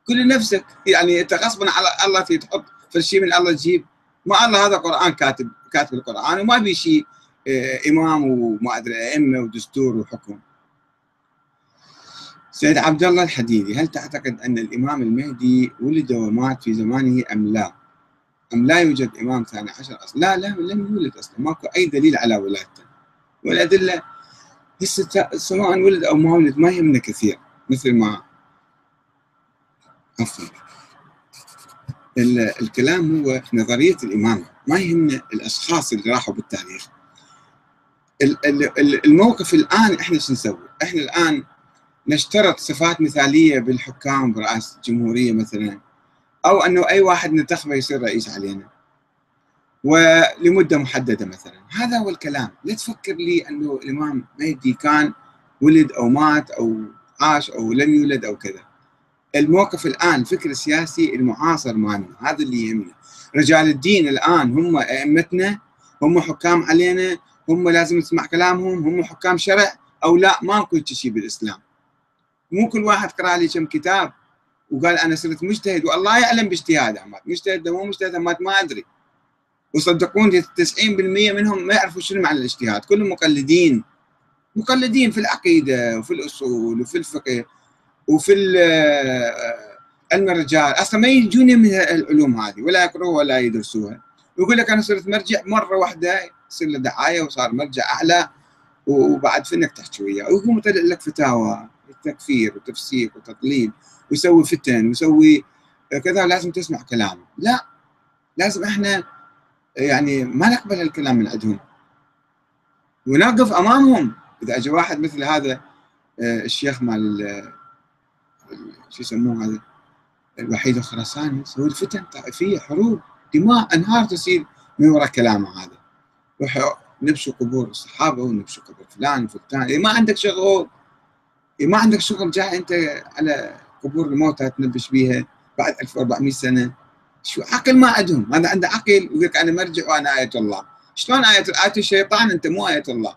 كل نفسك. يعني أنت غصبا على الله تحط في من الله تجيب. ما الله هذا قرآن كاتب. كاتب القران وما بي شيء آه، إمام وما أدري أئمة ودستور وحكم. سيد عبد الله الحديدي هل تعتقد أن الإمام المهدي ولد ومات في زمانه أم لا؟ أم لا يوجد إمام ثاني عشر أصلا؟ لا لا لم يولد أصلا ماكو أي دليل على ولادته والأدلة هسه سواء ولد أو ما ولد ما يهمنا كثير مثل ما عفوا الكلام هو نظرية الإمامة ما يهمنا الأشخاص اللي راحوا بالتاريخ. الموقف الآن إحنا شو نسوي؟ إحنا الآن نشترط صفات مثالية بالحكام برئاسه الجمهورية مثلا أو إنه أي واحد ننتخبه يصير رئيس علينا. ولمدة محددة مثلا. هذا هو الكلام. لا تفكر لي إنه الإمام مهدي كان ولد أو مات أو عاش أو لم يولد أو كذا. الموقف الآن الفكر السياسي المعاصر مالنا هذا اللي يهمنا. رجال الدين الآن هم أئمتنا هم حكام علينا هم لازم نسمع كلامهم هم حكام شرع أو لا ماكو شيء بالإسلام. مو كل واحد قرأ لي كم كتاب وقال أنا صرت مجتهد والله يعلم باجتهاده مجتهد مو مجتهد ما أدري. وصدقوني 90% منهم ما يعرفوا شنو معنى الاجتهاد كلهم مقلدين. مقلدين في العقيدة وفي الأصول وفي الفقه. وفي علم الرجال أصلا ما يجون من العلوم هذه ولا يقروها ولا يدرسوها يقول لك أنا صرت مرجع مرة واحدة يصير له دعاية وصار مرجع أعلى وبعد فينك تحكي وياه. ويقوم يطلع لك فتاوى تكفير وتفسيق وتضليل ويسوي فتن ويسوي كذا لازم تسمع كلامه. لا لازم إحنا يعني ما نقبل الكلام من عندهم. ونقف أمامهم. إذا اجى واحد مثل هذا آه، الشيخ مال شو يسموه هذا؟ الوحيد الخراساني يسوي الفتن طائفية حروب دماء أنهار تصير من وراء كلامه هذا. روح نبشوا قبور الصحابة ونبشوا قبور فلان وفلان اذا ما عندك شغل. اذا ما عندك شغل. جاي أنت على قبور الموتى تنبش بيها بعد 1400 سنة. شو عقل ما عندهم؟ هذا عنده عقل يقول لك أنا مرجع وأنا آية الله. شلون آية آية الشيطان أنت مو آية الله.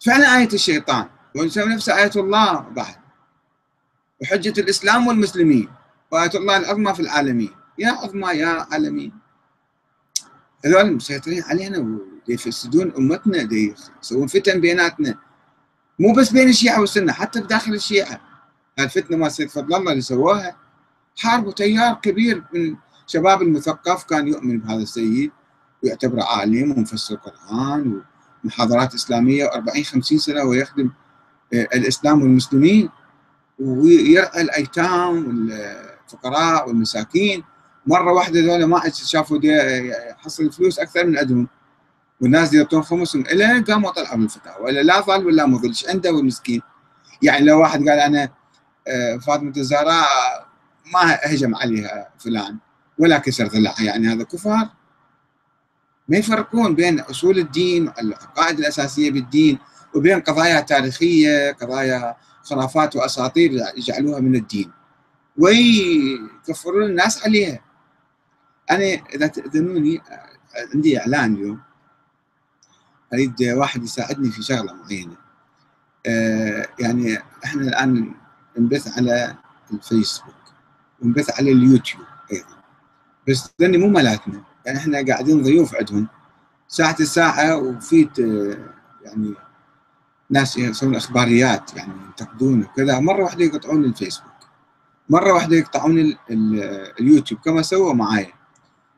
فعلا آية الشيطان. ونسمي نفسها آية الله بعد. وحجة الإسلام والمسلمين. وآية الله العظمى في العالمين. يا عظمى يا عالمين. هذول مسيطرين علينا ويفسدون أمتنا يسوون فتن بيناتنا. مو بس بين الشيعة والسنة حتى بداخل الشيعة. الفتنة ما سيد فضل الله اللي سواها حاربوا تيار كبير من شباب المثقف كان يؤمن بهذا السيد ويعتبره عالم ومفسر القرآن ومحاضرات إسلامية و40 50 سنة ويخدم آه، الإسلام والمسلمين. ويرعى الأيتام والفقراء والمساكين. مرة واحدة ذولا ما شافوا حصل فلوس أكثر من عندهم والناس يعطون خمسهم. إلى قاموا طلعوا بالفتاوى ولا لا ظل ولا مظل. إيش عنده والمسكين يعني لو واحد قال أنا آه، فاطمة الزهراء ما هجم عليها فلان ولا كسر ضلعها يعني هذا كفار. ما يفرقون بين أصول الدين العقائد الأساسية بالدين وبين قضايا تاريخية قضايا خرافات وأساطير يجعلوها من الدين. ويكفرون الناس عليها. أنا إذا تأذنوني عندي إعلان اليوم. أريد واحد يساعدني في شغلة معينة. آه، يعني إحنا الآن نبث على الفيسبوك ونبث على اليوتيوب أيضا. بس لأني مو مالاتنا يعني إحنا قاعدين ضيوف عندهم. ساعة الساعة وفي يعني ناس يسوون إخباريات يعني ينتقدون وكذا. مرة واحدة يقطعون الفيسبوك. مرة واحدة يقطعون اليوتيوب. كما سووا معايا.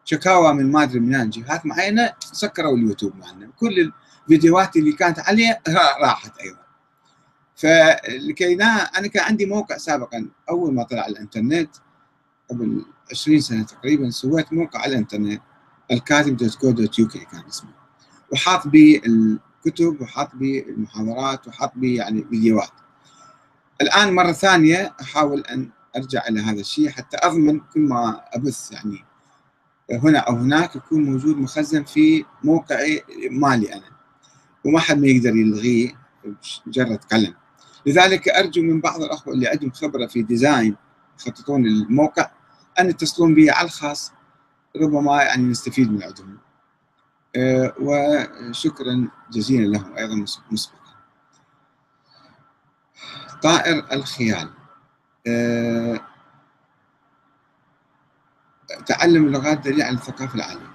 شكاوى من ما أدري من جهات معينة سكروا اليوتيوب معنا. كل الفيديوهات اللي كانت عليه [laughs] راحت أيضا. فلكي أنا كان عندي موقع سابقا. أول ما طلع الإنترنت قبل 20 سنة تقريبا سويت موقع على الإنترنت. الكاتب دوت كو دوت يو كي كان اسمه. وحاط بي الكتب وحاط بي المحاضرات وحاط بي يعني فيديوهات. الآن مرة ثانية أحاول أن أرجع إلى هذا الشيء حتى أضمن كل ما أبث يعني هنا أو هناك يكون موجود مخزن في موقعي مالي أنا. وما حد ما يقدر يلغيه مجرد قلم لذلك أرجو من بعض الأخوة اللي عندهم خبرة في ديزاين يخططون الموقع أن يتصلون بي على الخاص ربما يعني نستفيد من عندهم. وشكرا جزيلا لهم أيضا مسبقا. طائر الخيال. أه تعلم اللغات دليل على الثقافة العاليه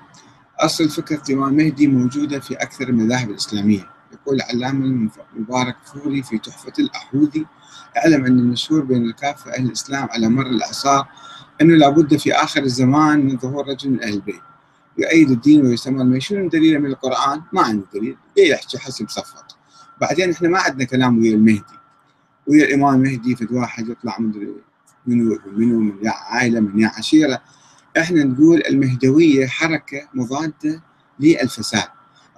أصل فكره الامام مهدي موجودة في أكثر المذاهب الإسلامية. يقول العلامة المبارك فوري في تحفة الأحوذي اعلم أن المشهور بين الكافة أهل الإسلام على مر الأعصار أنه لابد في آخر الزمان من ظهور رجل من أهل البيت. يؤيد الدين ويسمى المشهور دليلا من القرآن ما عنده دليل. يحكي حسب صفت بعدين إحنا ما عندنا كلام ويا المهدي. ويا الإمام المهدي فد واحد يطلع من منو منو من يا عائلة من يا عشيرة. إحنا نقول المهدوية حركة مضادة للفساد.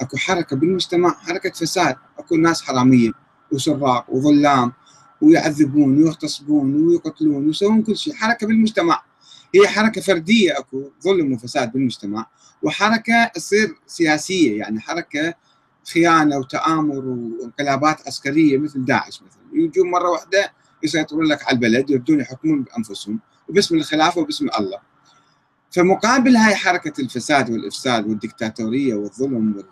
أكو حركة بالمجتمع حركة فساد. أكو ناس حرامية وسراق وظلام ويعذبون ويغتصبون ويقتلون ويسوون كل شيء. حركة بالمجتمع. هي حركة فردية أكو ظلم وفساد بالمجتمع. وحركة تصير سياسية يعني حركة خيانة وتآمر وانقلابات عسكرية مثل داعش مثلا. يجون مرة واحدة يسيطرون لك على البلد يردون يحكمون بأنفسهم وباسم الخلافة وباسم الله. فمقابل هاي حركة الفساد والإفساد والدكتاتورية والظلم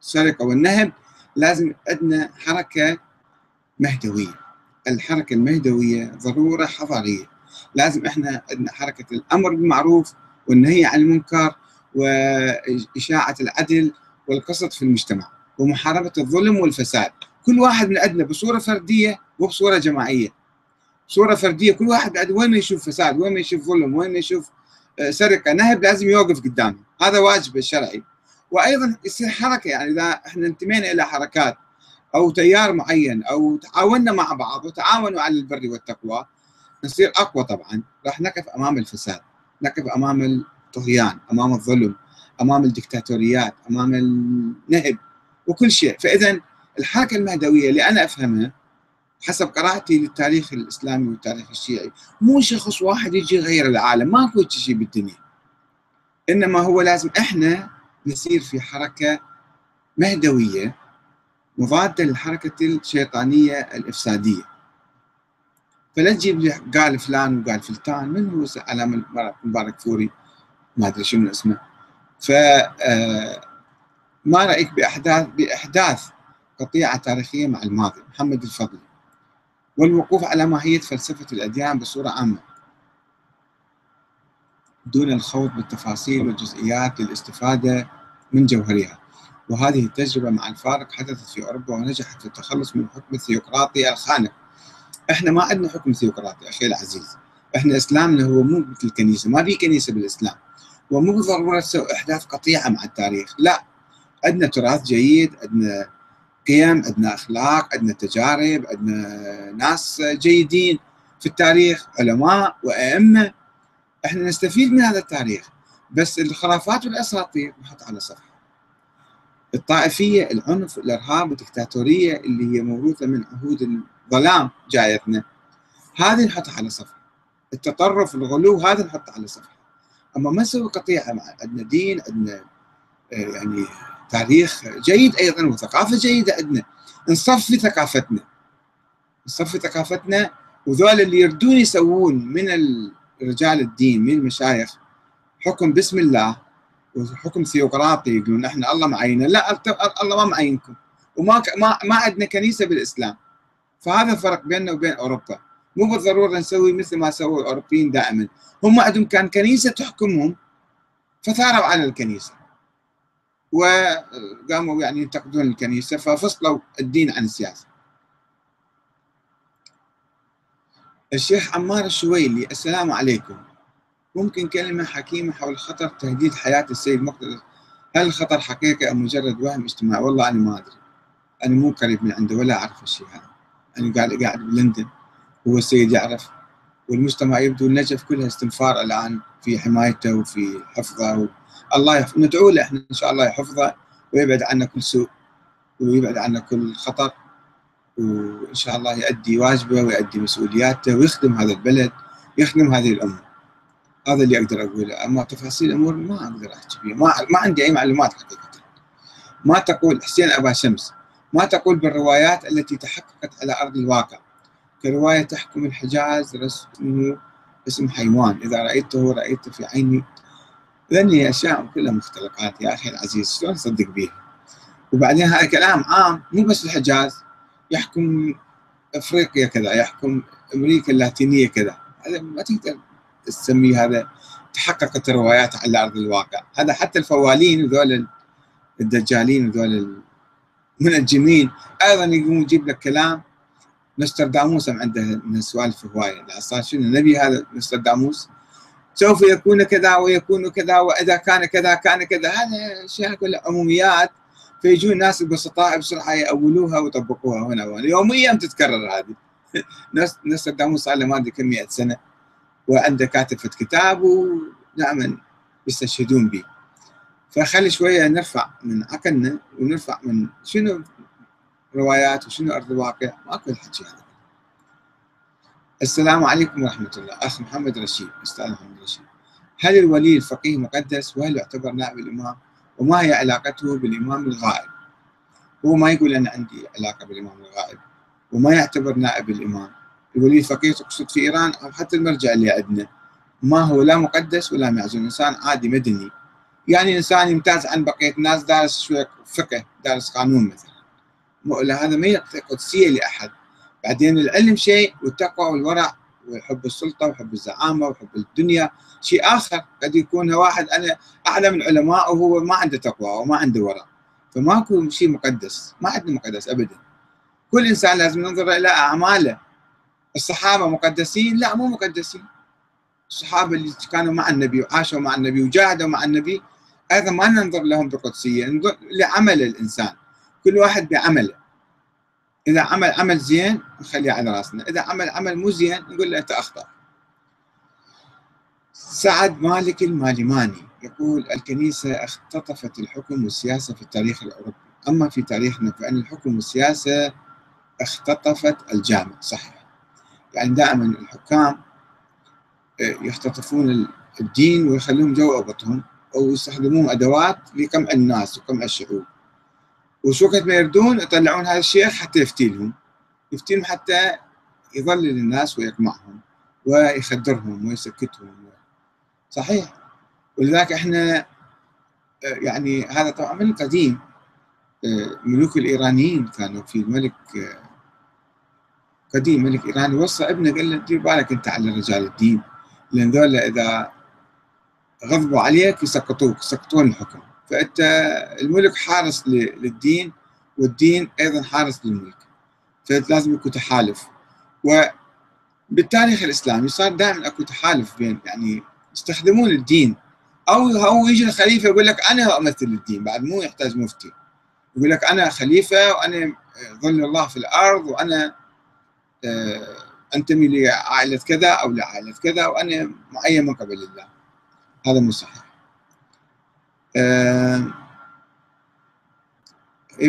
السرقة والنهب لازم عندنا حركة مهدوية. الحركة المهدوية ضرورة حضارية لازم إحنا عندنا حركة الأمر بالمعروف والنهي عن المنكر وإشاعة العدل والقسط في المجتمع ومحاربة الظلم والفساد. كل واحد من عندنا بصورة فردية وبصورة جماعية. صورة فردية كل واحد وين ما يشوف فساد وين ما يشوف ظلم وين ما يشوف آه، سرقة نهب لازم يوقف قدامه. هذا واجب الشرعي. وأيضا يصير حركة يعني إذا إحنا انتمينا إلى حركات أو تيار معين أو تعاوننا مع بعض وتعاونوا على البر والتقوى نصير أقوى طبعا. راح نقف أمام الفساد نقف أمام الطغيان أمام الظلم أمام الدكتاتوريات أمام النهب وكل شيء. فاذا الحركة المهدوية اللي أنا أفهمها حسب قراءتي للتاريخ الإسلامي والتاريخ الشيعي مو شخص واحد يجي يغير العالم ماكو شيء بالدنيا. إنما هو لازم إحنا نسير في حركة مهدوية مضادة للحركة الشيطانية الإفسادية. فلا تجيب لي قال فلان وقال فلتان من هو؟ علامة مبارك فوري. ما أدري شنو اسمه. ف آه، ما رأيك بأحداث بإحداث قطيعة تاريخية مع الماضي؟ محمد الفضلي والوقوف على ماهية فلسفة الأديان بصورة عامة. دون الخوض بالتفاصيل والجزئيات للاستفادة من جوهرها. وهذه التجربة مع الفارق حدثت في أوروبا ونجحت في التخلص من الحكم الثيوقراطي الخانق. إحنا ما عندنا حكم ثيوقراطي أخي العزيز. إحنا إسلامنا هو مو مثل الكنيسة. ما في كنيسة بالإسلام. ومو بالضرورة إحداث قطيعة مع التاريخ. لا عندنا تراث جيد عندنا قيم عندنا أخلاق عندنا تجارب عندنا ناس جيدين في التاريخ علماء وأئمة. إحنا نستفيد من هذا التاريخ. بس الخرافات والأساطير نحط على صفحة. الطائفية العنف الإرهاب الدكتاتوريه اللي هي موروثة من عهود الظلام جايتنا هذه نحطها على صفحة. التطرف الغلو هذا نحطه على صفحة. أما ما نسوي قطيعه مع عندنا دين عندنا آه، يعني تاريخ جيد أيضا وثقافة جيدة عندنا. نصفي ثقافتنا. نصفي ثقافتنا وذول اللي يردون يسوون من ال رجال الدين من المشايخ حكم بسم الله وحكم ثيوقراطي يقولون إحنا الله معينا لا الله ما معينكم. وما ما ما عندنا كنيسة بالإسلام. فهذا الفرق بيننا وبين أوروبا. مو بالضرورة نسوي مثل ما سووا الأوروبيين دائما. هم عندهم كان كنيسة تحكمهم فثاروا على الكنيسة. وقاموا يعني ينتقدون الكنيسة ففصلوا الدين عن السياسة. الشيخ عمار الشويلي السلام عليكم. ممكن كلمة حكيمة حول خطر تهديد حياة السيد مقتدى هل الخطر حقيقي أم مجرد وهم اجتماعي؟ والله أنا ما أدري. أنا مو قريب من عنده ولا أعرف الشيء هذا. أنا قاعد قاعد بلندن. هو السيد يعرف. والمجتمع يبدو النجف كلها استنفار الآن في حمايته وفي حفظه. الله يحفظ ندعو له إحنا إن شاء الله يحفظه ويبعد عنا كل سوء ويبعد عنا كل خطر. وإن شاء الله يؤدي واجبه ويؤدي مسؤولياته ويخدم هذا البلد يخدم هذه الأمة. هذا اللي أقدر أقوله. أما تفاصيل الأمور ما أقدر أحكي فيها. ما, ما عندي أي معلومات حقيقة. ما تقول حسين أبا شمس ما تقول بالروايات التي تحققت على أرض الواقع. كرواية تحكم الحجاز رسمه اسم حيوان. إذا رأيته رأيت في عيني. ذني اشياء كلها مختلقات. يا أخي العزيز شلون تصدق بيها؟ وبعدين هذا كلام عام مو بس الحجاز. يحكم أفريقيا كذا يحكم أمريكا اللاتينية كذا. هذا ما تقدر تسميه هذا. تحققت الروايات على أرض الواقع. هذا حتى الفوالين وذول الدجالين وذول المنجمين أيضا يقوم يجيب لك كلام نسترداموس عنده من السوالف هواية؟ صار شنو؟ النبي هذا نسترداموس سوف يكون كذا ويكون كذا وإذا كان كذا كان كذا. هذا أشياء كلها عموميات. فيجون الناس البسطاء بسرعة يأولوها ويطبقوها هنا وهنا. يوميا تتكرر هذه. [laughs] صدام صار له ما أدري كم 100 سنة وعنده كاتب في كتاب ودائما يستشهدون به. فخلي شوية نرفع من عقلنا ونرفع من شنو روايات وشنو أرض الواقع؟ ماكو الحكي هذا السلام عليكم ورحمة الله. أخ محمد رشيد أستاذ محمد رشيد. هل الولي الفقيه مقدس وهل يعتبر نائب الإمام؟ وما هي علاقته بالإمام الغائب؟ هو ما يقول أنا عندي علاقة بالإمام الغائب وما يعتبر نائب الإمام. الولي الفقيه تقصد في إيران أو حتى المرجع اللي عندنا. ما هو لا مقدس ولا معزول إنسان عادي مدني. يعني إنسان يمتاز عن بقية الناس دارس شوية فقه دارس قانون مثلا. هذا ما يعطي قدسية لأحد. بعدين العلم شيء والتقوى والورع وحب السلطة وحب الزعامة وحب الدنيا شيء آخر قد يكون واحد أنا اعلى من علماء وهو ما عنده تقوى وما عنده ورع. فماكو شيء مقدس ما عندنا مقدس ابدا. كل إنسان لازم ننظر إلى أعماله. الصحابة مقدسين؟ لا مو مقدسين. الصحابة اللي كانوا مع النبي وعاشوا مع النبي وجاهدوا مع النبي أيضا ما ننظر لهم بقدسية ننظر لعمل الإنسان. كل واحد بعمله. إذا عمل عمل زين نخليه على رأسنا. إذا عمل عمل مو زين نقول له أنت أخطأ. سعد مالك المالماني يقول الكنيسة اختطفت الحكم والسياسة في التاريخ الأوروبي. أما في تاريخنا فإن الحكم والسياسة اختطفت الجامع. صحيح. يعني دائما الحكام آه، يختطفون الدين ويخلون جو أوضتهم أو يستخدمون أدوات لقمع الناس وقمع الشعوب. وشو وقت ما يردون يطلعون هذا الشيخ حتى يفتي لهم يفتي لهم حتى يضلل الناس ويقمعهم ويخدرهم ويسكتهم. صحيح. ولذلك إحنا يعني هذا طبعا من القديم. الملوك الإيرانيين كانوا في ملك قديم ملك إيراني. وصى ابنه قال له دير بالك أنت على رجال الدين؟ لأن ذولا إذا غضبوا عليك يسقطوك يسقطون الحكم. فأنت الملك حارس للدين والدين أيضا حارس للملك. فلازم يكون تحالف وبالتاريخ الإسلامي صار دائما أكو تحالف بين يعني يستخدمون الدين. أو هو يجي الخليفة يقول لك أنا أمثل الدين بعد مو يحتاج مفتي. يقول لك أنا خليفة وأنا ظل الله في الأرض وأنا آه، أنتمي لعائلة كذا أو لعائلة كذا وأنا معين من قبل الله. هذا مو صحيح.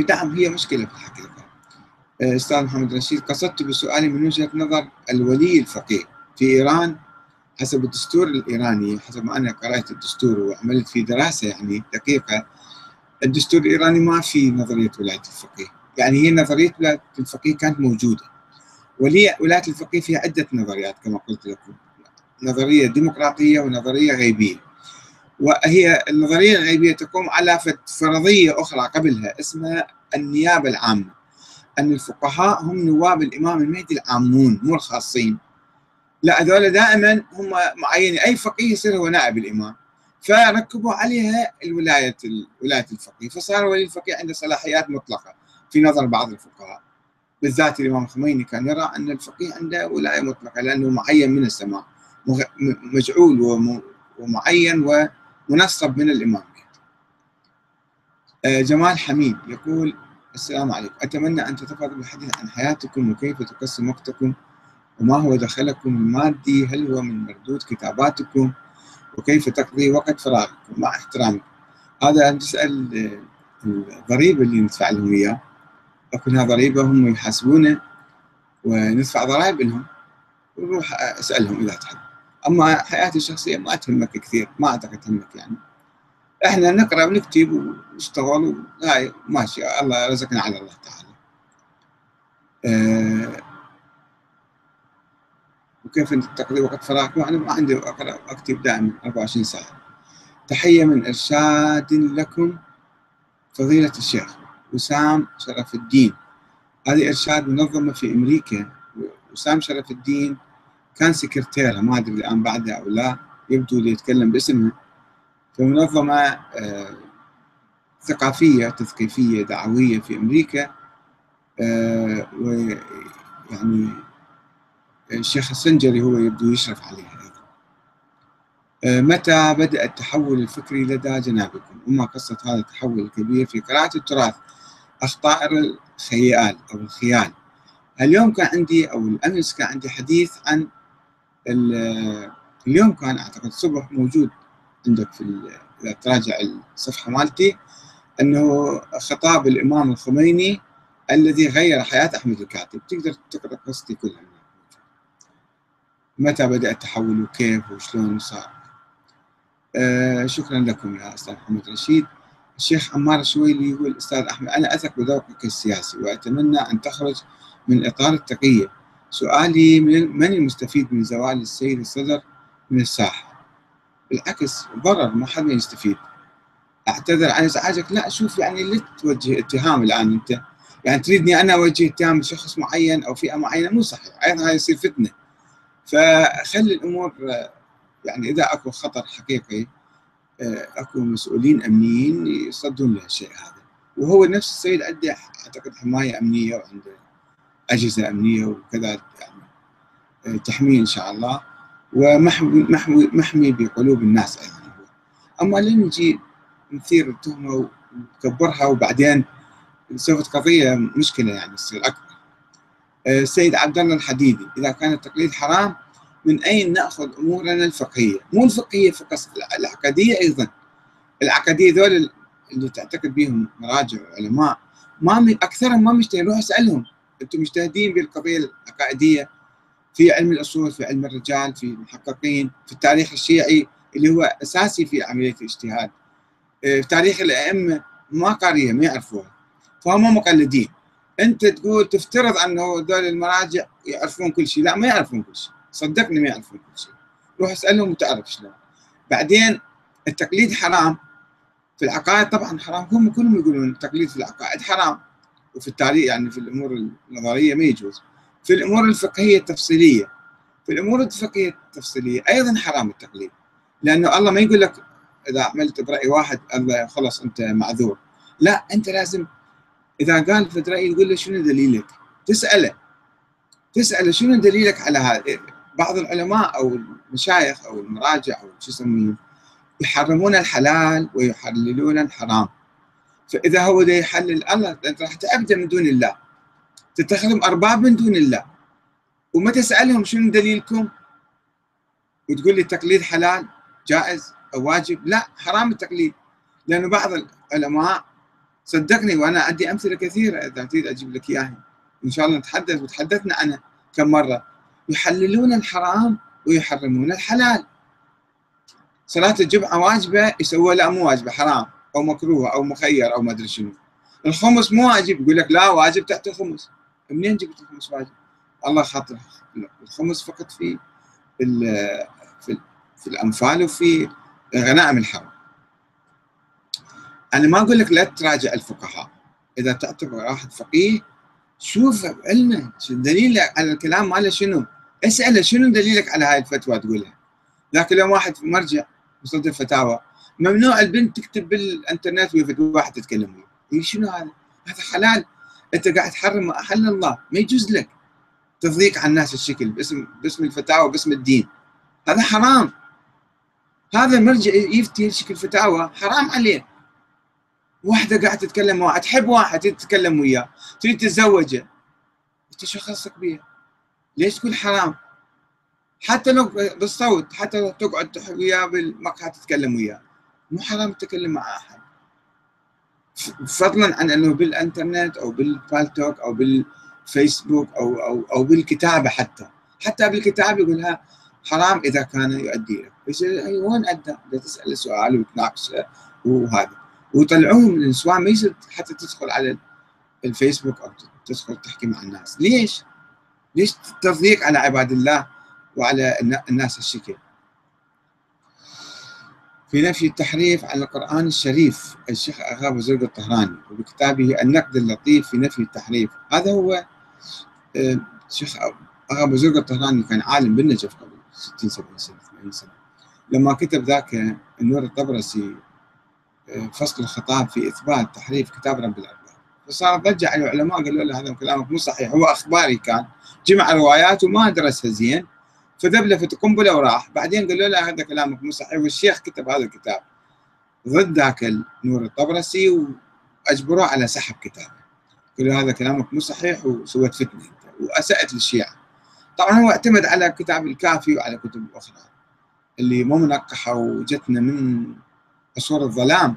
نعم هي مشكلة في الحقيقة. آه، أستاذ محمد رشيد قصدت بسؤالي من وجهة نظر الولي الفقيه في إيران. حسب الدستور الإيراني حسب ما أنا قرأت الدستور وعملت فيه دراسة يعني دقيقة الدستور الإيراني ما في نظرية ولاية الفقيه. يعني هي نظرية ولاية الفقيه كانت موجودة. ولي ولاية الفقيه فيها عدة نظريات كما قلت لكم. نظرية ديمقراطية ونظرية غيبية. وهي النظرية الغيبية تقوم على فرضية أخرى قبلها اسمها النيابة العامة. أن الفقهاء هم نواب الإمام المهدي العامون مو الخاصين. لا هذول دائما هم معينين. أي فقيه يصير هو نائب الإمام. فركبوا عليها الولاية ولاية الفقيه. فصار ولي الفقيه عنده صلاحيات مطلقة في نظر بعض الفقهاء. بالذات الإمام الخميني كان يرى أن الفقيه عنده ولاية مطلقة لأنه معين من السماء مجعول ومعين ومنصب من الإمام. آه، جمال حميد يقول السلام عليكم. أتمنى أن تتفضلوا بالحديث عن حياتكم وكيف تقسم وقتكم وما هو دخلكم المادي هل هو من مردود كتاباتكم وكيف تقضي وقت فراغكم؟ مع احترامي هذا تسأل الضريبة اللي ندفع لهم إياه. أكونها ضريبة هم يحاسبونا وندفع ضرائب لهم ونروح أسألهم إذا تحب. أما حياتي الشخصية ما تهمك كثير ما أعتقد تهمك يعني. إحنا نقرأ ونكتب ونشتغل هاي ماشي الله رزقنا على الله تعالى. أه وكيف تقضي وقت فراغك؟ أنا ما عندي أقرأ أكتب دائما 24 ساعة. تحية من إرشاد لكم فضيلة الشيخ وسام شرف الدين. هذه إرشاد منظمة في أمريكا وسام شرف الدين كان سكرتيرها ما أدري الآن بعدها أو لا يبدو لي يتكلم باسمها في منظمة آه، ثقافية تثقيفية دعوية في أمريكا آه، ويعني الشيخ السنجري هو يبدو يشرف عليها أيضا. آه، متى بدأ التحول الفكري لدى جنابكم؟ وما قصة هذا التحول الكبير في قراءة التراث أخطاء الخيال أو الخيال؟ اليوم كان عندي أو الأمس كان عندي حديث عن اليوم كان أعتقد الصبح موجود عندك في إذا تراجع الصفحة مالتي إنه خطاب الإمام الخميني الذي غير حياة أحمد الكاتب. تقدر تقرأ قصتي كلها. متى بدأ التحول وكيف وشلون صار؟ آه شكرا لكم يا أستاذ محمد رشيد. الشيخ عمار الشويلي يقول أستاذ أحمد أنا أثق بذوقك السياسي وأتمنى أن تخرج من إطار التقيه سؤالي من المستفيد من زوال السيد الصدر من الساحة؟ بالعكس ضرر ما حد يستفيد. أعتذر عن إزعاجك. لا شوف يعني ليه توجه اتهام الآن أنت. يعني تريدني أنا أوجه اتهام لشخص معين أو فئة معينة مو صحيح. أيضا هاي يصير فتنة. فخلي الأمور يعني إذا أكو خطر حقيقي أكو مسؤولين أمنيين يصدون لهالشيء هذا. وهو نفس السيد عنده أعتقد حماية أمنية وعنده. أجهزة أمنية وكذا يعني تحميه إن شاء الله. ومحمي محمي, محمي بقلوب الناس أيضا أما لين نجي نثير التهمة ونكبرها وبعدين سوف قضيه مشكلة يعني تصير أكبر. آه، السيد عبد الله الحديدي إذا كان التقليد حرام من أين نأخذ أمورنا الفقهية؟ مو الفقهية فقط العقديه أيضا. العقديه ذول اللي تعتقد بهم مراجع وعلماء ما أكثرهم ما مجتهدين روح اسالهم أنتم مجتهدين بالقضية العقائديه في علم الأصول في علم الرجال في المحققين في التاريخ الشيعي اللي هو أساسي في عملية الاجتهاد. آه، في تاريخ الأئمة ما قاريه ما يعرفوها. فهم مقلدين. أنت تقول تفترض أنه هذول المراجع يعرفون كل شيء. لا ما يعرفون كل شيء. صدقني ما يعرفون كل شيء. روح اسألهم وتعرف شلون. بعدين التقليد حرام. في العقائد طبعا حرام. هم كلهم يقولون التقليد في العقائد حرام. وفي التاريخ يعني في الأمور النظرية ما يجوز في الأمور الفقهية التفصيلية في الأمور الفقهية التفصيلية أيضا حرام التقليد لأنه الله ما يقول لك إذا عملت برأي واحد الله خلاص أنت معذور لا أنت لازم إذا قال في راي تقول له شنو دليلك؟ تسأله تسأله شنو دليلك على هذا؟ بعض العلماء أو المشايخ أو المراجع أو شو يسمونه يحرمون الحلال ويحللون الحرام فاذا هو ده يحلل الله انت راح تعبده من دون الله. تتخذهم أرباب من دون الله. وما تسألهم شنو دليلكم؟ وتقول لي التقليد حلال جائز أو واجب؟ لا حرام التقليد. لأنه بعض العلماء صدقني وأنا عندي أمثلة كثيرة إذا تريد أجيب لك اياها إن شاء الله نتحدث وتحدثنا عنها كم مرة. يحللون الحرام ويحرمون الحلال. صلاة الجمعة واجبة يسووها لا مو واجبة حرام. أو مكروه أو مخير أو ما أدري شنو. الخمس مو واجب يقول لك لا واجب تحت الخمس. منين جبت الخمس واجب؟ الله خاطر الخمس فقط في في, في الأنفال وفي غنائم الحرب أنا ما أقول لك لا تراجع الفقهاء. إذا تعتبر واحد فقيه شوف علمه. الدليل على الكلام ماله شنو. اسأله شنو دليلك على هاي الفتوى تقولها. لكن لو واحد مرجع مصدر فتاوى. ممنوع البنت تكتب بالإنترنت ويا واحد تتكلم وياه. إيه شنو هذا؟ هذا حلال. أنت قاعد تحرم احل الله. ما يجوز لك تضيق على الناس الشكل باسم باسم الفتاوى باسم الدين. هذا حرام. هذا مرجع يفتي شكل فتاوى حرام عليه. واحدة قاعدة تتكلم واحد تحب واحد تتكلم وياه تريد تتزوجه. أنت شو خاصك بيه؟ ليش تقول حرام؟ حتى لو بالصوت حتى لو تقعد وياه بالمقهى تتكلم وياه. مو حرام تتكلم مع أحد. فضلا عن إنه بالإنترنت أو بالبالتوك أو بالفيسبوك أو أو أو بالكتابة حتى. حتى بالكتابة يقولها حرام إذا كان يؤدي لك وين أدى؟ تسأل سؤال وتناقشه وهذا. ويطلعوهم النسوان ما يصير حتى تدخل على الفيسبوك أو تدخل تحكي مع الناس. ليش؟ ليش تضييق على عباد الله وعلى الناس الشكل في نفي التحريف عن القرآن الشريف الشيخ أغا بزرق الطهراني وبكتابه النقد اللطيف في نفي التحريف. هذا هو الشيخ آه، أغا بزرق الطهراني كان عالم بالنجف قبل 60 70 سنة 80 سنة. لما كتب ذاك النور الطبرسي آه، فصل الخطاب في إثبات تحريف كتاب رب الأرباب. فصار ضجة على العلماء قالوا له هذا كلامك مو صحيح هو أخباري كان جمع روايات وما درسها زين. فذبلفت قنبلة وراح. بعدين قالوا له هذا كلامك مو صحيح. والشيخ كتب هذا الكتاب ضد ذاك النور الطبرسي وأجبروه على سحب كتابه. قالوا هذا كلامك مو صحيح وسويت فتنة أنت وأسأت للشيعة. طبعا هو اعتمد على كتاب الكافي وعلى كتب أخرى اللي مو منقحة وجتنا من عصور الظلام.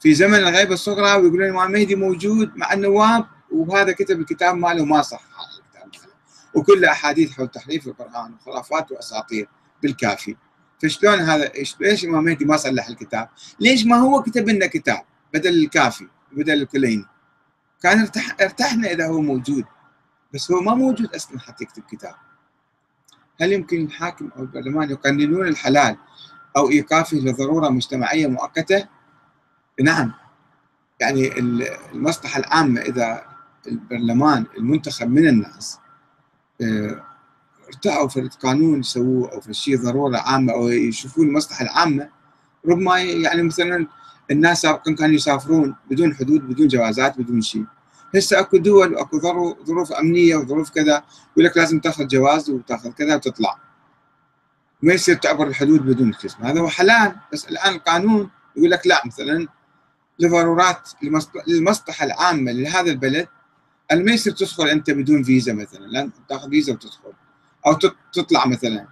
في زمن الغيبة الصغرى ويقولون الامام المهدي موجود مع النواب وهذا كتب الكتاب ماله ما صح. وكل احاديث حول تحريف القرآن وخرافات واساطير بالكافي فشلون هذا ليش الامام مهدي ما صلح الكتاب؟ ليش ما هو كتب لنا كتاب بدل الكافي بدل الكليني؟ كان ارتح ارتحنا إذا هو موجود بس هو ما موجود أصلا حتى يكتب كتاب هل يمكن الحاكم أو البرلمان يقننون الحلال أو إيقافه لضرورة مجتمعية مؤقتة؟ نعم يعني المصلحة العامة إذا البرلمان المنتخب من الناس ارتأوا في قانون يسووه أو في شيء ضرورة عامة أو يشوفون المصلحة العامة. ربما يعني مثلا الناس سابقا كانوا يسافرون بدون حدود بدون جوازات بدون شيء. هسه أكو دول واكو ظروف أمنية وظروف كذا يقول لك لازم تأخذ جواز وتأخذ كذا وتطلع. ما يصير تعبر الحدود بدون اسم هذا هو حلال بس الآن القانون يقول لك لا مثلا لضرورات للمصلحه العامة لهذا البلد ما يصير تدخل أنت بدون فيزا مثلا لازم تاخذ فيزا وتدخل. أو تطلع مثلا.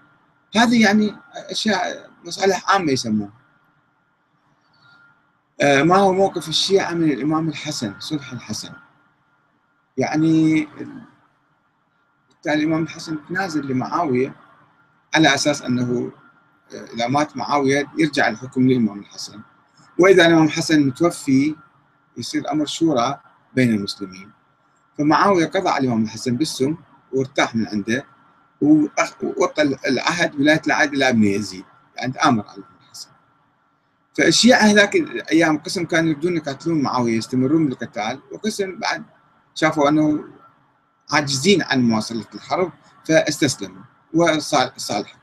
هذه يعني أشياء مصالح عامة يسموها. آه، ما هو موقف الشيعة من الإمام الحسن صلح الحسن. يعني بالتالي الإمام الحسن تنازل لمعاوية على أساس أنه آه، إذا مات معاوية يرجع الحكم للإمام الحسن. وإذا الإمام الحسن متوفي يصير أمر شورى بين المسلمين. فمعاوية قضى على الإمام الحسن بالسم وارتاح من عنده ووطى العهد ولاية العهد إلى ابن يزيد يعني تآمر على الإمام الحسن. فالشيعة هذاك الأيام قسم كانوا يريدون يقاتلون معاويه يستمرون بالقتال وقسم بعد شافوا أنه عاجزين عن مواصلة الحرب فاستسلموا وصالحوا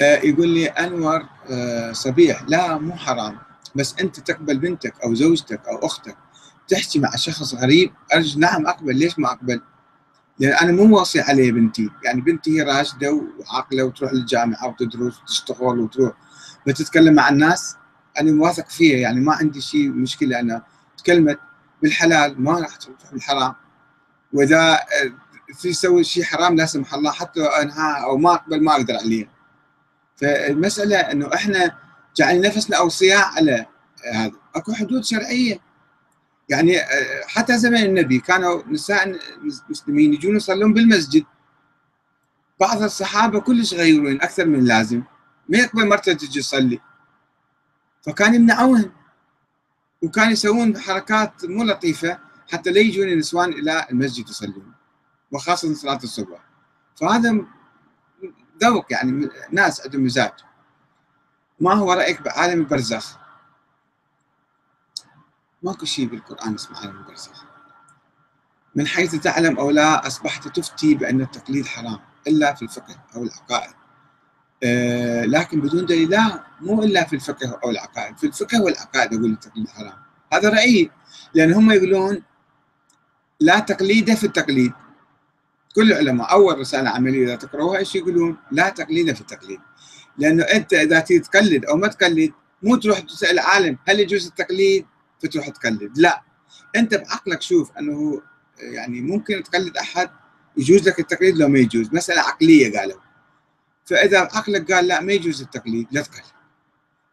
آه، يقول لي أنور آه، صبيح لا مو حرام. بس أنت تقبل بنتك أو زوجتك أو أختك تحكي مع شخص غريب ارجو نعم أقبل ليش ما أقبل؟ لأن أنا مو واصي عليه بنتي، يعني بنتي هي راشدة وعاقلة وتروح للجامعة وتدرس وتشتغل وتروح. بتتكلم مع الناس أنا واثق فيها يعني ما عندي شيء مشكلة أنا تكلمت بالحلال ما راح تروح بالحرام. وإذا آه، في يسوي شيء حرام لا سمح الله حتى أنهاها أو ما أقبل ما أقدر عليه فالمسألة إنه إحنا جعلنا نفسنا أوصياء على هذا. أكو حدود شرعية. يعني آه، حتى زمن النبي كانوا نساء المسلمين يجون يصلون بالمسجد. بعض الصحابة كلش غيرون أكثر من اللازم ما يقبل مرته تجي تصلي فكان يمنعوهن وكان يسوون حركات مو لطيفة حتى لا يجون النسوان إلى المسجد يصلون. وخاصة صلاة الصبح. فهذا ذوق يعني ناس عندهم مزاج. ما هو رأيك بعالم البرزخ؟ ماكو شيء بالقرآن اسمه عالم البرزخ. من حيث تعلم أو لا أصبحت تفتي بأن التقليد حرام إلا في الفقه أو العقائد. أه لكن بدون دليل لا مو إلا في الفقه أو العقائد. في الفقه والعقائد أقول التقليد حرام. هذا رأيي. لأن هم يقولون لا تقليد في التقليد. كل العلماء أول رسالة عملية إذا تقرأوها إيش يقولون؟ لا تقليد في التقليد. لأنه أنت إذا تريد تقلد أو ما تقلد مو تروح تسأل عالم هل يجوز التقليد؟ فتروح تقلد. لا. أنت بعقلك شوف أنه يعني ممكن تقلد أحد يجوز لك التقليد؟ لو ما يجوز. مسألة عقلية قالوا. فإذا عقلك قال لا ما يجوز التقليد لا تقلد.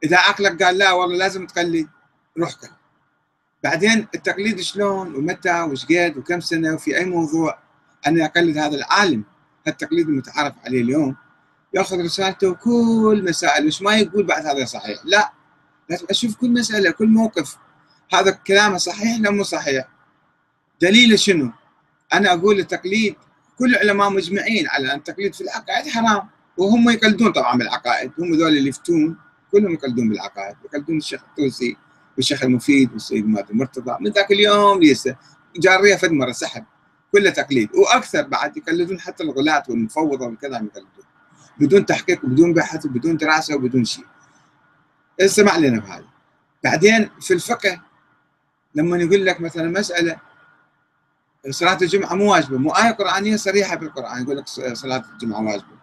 إذا عقلك قال لا والله لازم تقلد روح قلد بعدين التقليد شلون؟ ومتى؟ وش قد؟ وكم سنة؟ وفي أي موضوع؟ أنا أقلد هذا العالم. التقليد المتعارف عليه اليوم. ياخذ رسالته كل مسائل وش ما يقول بعد هذا صحيح لا. لازم أشوف كل مسألة كل موقف هذا كلامه صحيح ولا مو صحيح. دليله شنو؟ أنا أقول التقليد كل العلماء مجمعين على أن التقليد في العقائد حرام. وهم يقلدون طبعا بالعقائد هم ذول اللي يفتون كلهم يقلدون بالعقائد. يقلدون الشيخ الطوسي والشيخ المفيد والسيد مادي المرتضى من ذاك اليوم ليس. جاريه فد مرة سحب كله تقليد. وأكثر بعد يقلدون حتى الغلاة والمفوضة والكذا يقلدون. بدون تحقيق وبدون بحث وبدون دراسة وبدون شيء. اسمع لنا بهذا. بعدين في الفقه لما يقول لك مثلا مسألة صلاة الجمعة مو واجبة. مو آية قرآنية صريحة بالقرآن. يقول لك صلاة الجمعة واجبة.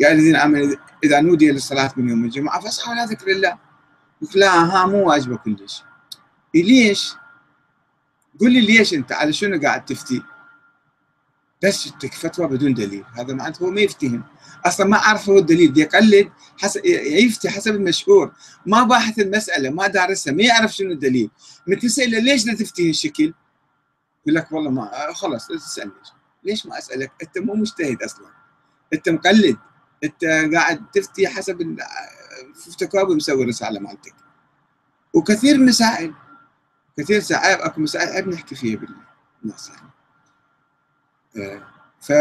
يا الذين آمنوا إذا نودي للصلاة من يوم الجمعة فاسعوا على ذكر الله. يقول لا ها مو واجبة كلش. ليش؟ قول لي ليش أنت؟ على شنو قاعد تفتي؟ بس تك فتوى بدون دليل. هذا معناته هو ما يفتهم أصلا ما عارف هو الدليل. يقلد حسب يفتي حسب المشهور. ما باحث المسألة ما دارسها ما يعرف شنو الدليل. من تساله ليش لا تفتي هالشكل؟ يقول لك والله ما خلاص لا تسألني. ليش ما أسألك؟ أنت مو مجتهد أصلا. أنت مقلد. أنت قاعد تفتي حسب افتكار مسوي رسالة مالتك. وكثير مسائل. كثير ساعات أكو مسائل نحكي فيها بالناس يعني. ف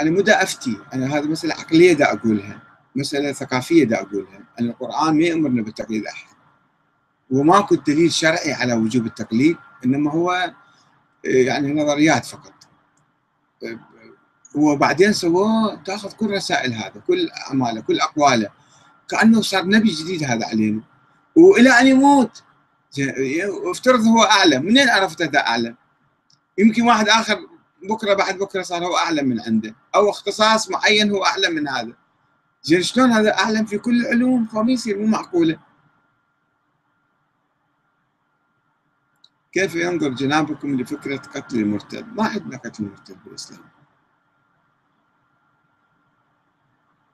أنا مو دا أفتي أنا هذه مسألة عقلية دا أقولها مسألة ثقافية دا أقولها. أن القرآن ما يأمرنا بتقليد احد وماكو دليل شرعي على وجوب التقليد إنما هو يعني نظريات فقط. وبعدين سووه تأخذ كل رسائل هذا كل أعماله كل أقواله. كأنه صار نبي جديد هذا علينا. وإلى أن يموت. افترض هو اعلم منين عرفت هذا اعلم؟ يمكن واحد آخر بكرة بعد بكرة صار هو اعلم من عنده أو اختصاص معين هو اعلم من هذا زين شلون هذا أعلم في كل العلوم فما يصير مو معقولة كيف ينظر جنابكم لفكرة قتل المرتد؟ ما عندنا قتل المرتد بالإسلام.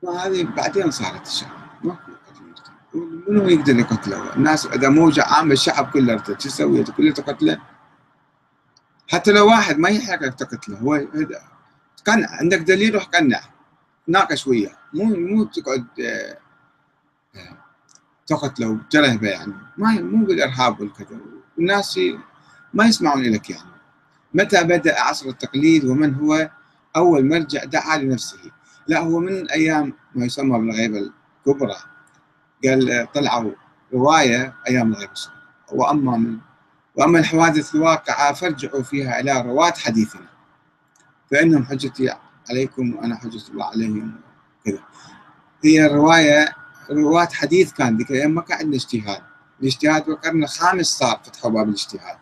وهذه بعدين صارت الشغلة، ماكو قتل المرتد. منو يقدر يقتله؟ الناس إذا موجة عامة الشعب كله ارتد، شو يسوي؟ كله تقتله؟ حتى لو واحد ما يحرق تقتله هو قنع عندك دليل روح قنع ناقش وياه. مو مو تقعد تقتله وترهبه يعني. ما مو بالإرهاب والكذا. الناس ما يسمعون لك يعني. متى بدأ عصر التقليد؟ ومن هو؟ أول مرجع دعا لنفسه. لا هو من أيام ما يسمى بالغيبة الكبرى. قال طلعوا رواية أيام الغيبة الصغرى وأما من وأما الحوادث الواقعة فارجعوا فيها إلى رواة حديثنا. فإنهم حجتي عليكم وأنا حجة الله عليهم. كذا. هي الرواية رواة حديث كان ذيك الأيام ما كان عندنا اجتهاد. الاجتهاد بالقرن الخامس صار فتحوا باب الاجتهاد.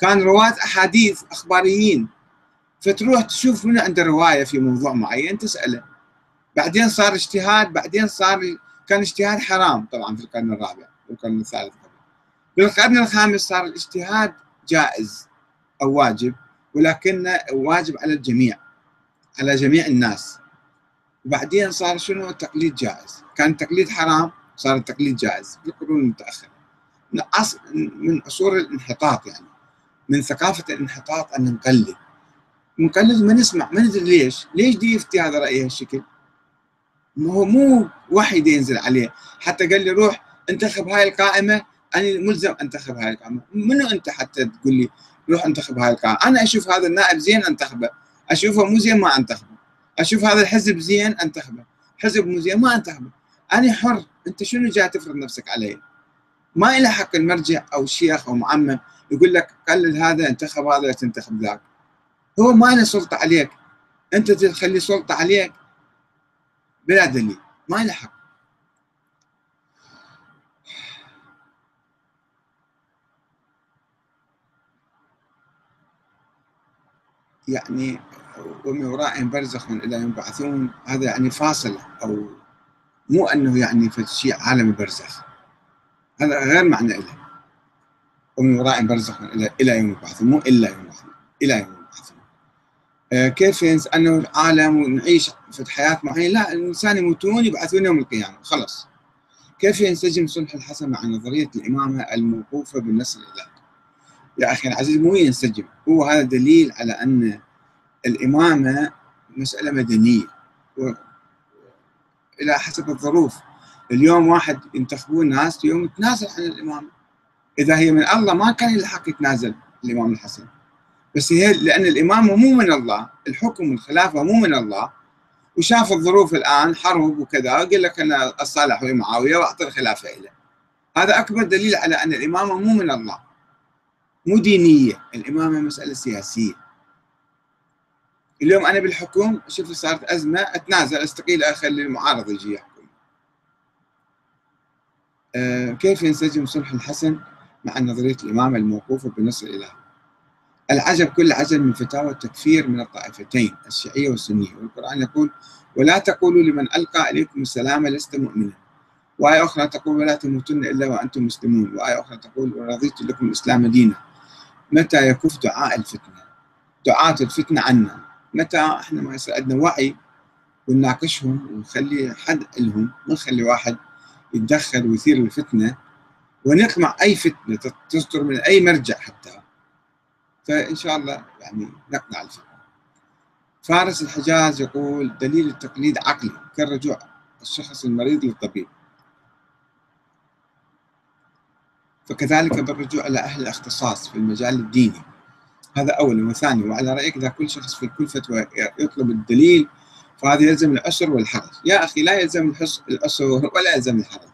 كان رواة أحاديث أخباريين. فتروح تشوف من عنده رواية في موضوع معين تسأله. بعدين صار اجتهاد بعدين صار كان اجتهاد حرام طبعا في القرن الرابع والقرن الثالث. بالقرن الخامس صار الاجتهاد جائز أو واجب ولكنه واجب على الجميع على جميع الناس. وبعدين صار شنو؟ التقليد جائز. كان التقليد حرام صار التقليد جائز في القرون المتأخرة. من من أصول الانحطاط يعني من ثقافة الانحطاط أن نقلد. نقلد ما نسمع ما ندري ليش. ليش دي يفتي هذا رأي هالشكل؟ هو مو وحي ينزل عليه. حتى قال لي روح انتخب هاي القائمة أنا ملزم أنتخب هاي القائمة منو أنت حتى تقول لي روح أنتخب هاي القائمة أنا أشوف هذا النائب زين أنتخبه. أشوفه مو زين ما أنتخبه. أشوف هذا الحزب زين أنتخبه. حزب مو زين ما أنتخبه. أنا حر. أنت شنو جاي تفرض نفسك علي ما إلى حق المرجع أو الشيخ أو معمم يقول لك قلل هذا انتخب هذا تنتخب ذاك. هو ما له سلطة عليك. أنت تخلي سلطة عليك بلا دليل. ما له حق. يعني ومن ورائهم برزخ إلى يوم يبعثون. هذا يعني فاصله أو مو أنه يعني في شيء عالم برزخ. هذا غير معنى له ومن ورائهم برزخ إلى إلى يوم يبعثون مو إلا يوم يبعثون إلى يوم يبعثون. آه كيف ينس أنه العالم ونعيش في حياة معينة؟ لا الإنسان يموتون يبعثون يوم القيامة خلص كيف ينسجم صلح الحسن مع نظرية الإمامة الموقوفة بالنص الالهي يا أخي العزيز مو ينسجم. هو هذا دليل على أن الإمامة مسألة مدنية و... إلى حسب الظروف. اليوم واحد ينتخبون ناس اليوم يتنازل عن الإمامة. إذا هي من الله ما كان الحق يتنازل الإمام الحسن. بس هي لأن الإمامة مو من الله الحكم والخلافة مو من الله. وشاف الظروف الآن حرب وكذا قال لك أنا أصالح ويا معاوية وأعطي الخلافة إليه. هذا أكبر دليل على أن الإمامة مو من الله. مو دينية الإمامة مسألة سياسية. اليوم أنا بالحكم شوف صارت أزمة أتنازل أستقيل اخلي المعارض يجي يحكم. أه كيف ينسجم صلح الحسن مع نظرية الإمامة الموقوفة بنص الاله العجب كل عجب من فتاوى التكفير من الطائفتين الشيعية والسنية. والقرآن يقول ولا تقولوا لمن ألقى إليكم السلام لست مؤمنا. وآية أخرى تقول ولا تموتن إلا وأنتم مسلمون. وآية أخرى تقول ورضيت لكم الإسلام دينا. متى يكف دعاء الفتنة؟ دعاة الفتنة عنا. متى إحنا ما يصير عندنا وعي ونناقشهم ونخلي حد لهم ما نخلي واحد يتدخل ويثير الفتنة ونقمع أي فتنة تصدر من أي مرجع حتى. فإن شاء الله يعني نقنع الفتنة. فارس الحجاز يقول دليل التقليد عقلي كالرجوع الشخص المريض للطبيب. فكذلك بالرجوع إلى أهل الاختصاص في المجال الديني. هذا أولا وثانيا وعلى رأيك إذا كل شخص في كل فتوى يطلب الدليل فهذا يلزم العسر والحرج. يا أخي لا يلزم العسر ولا يلزم الحرج.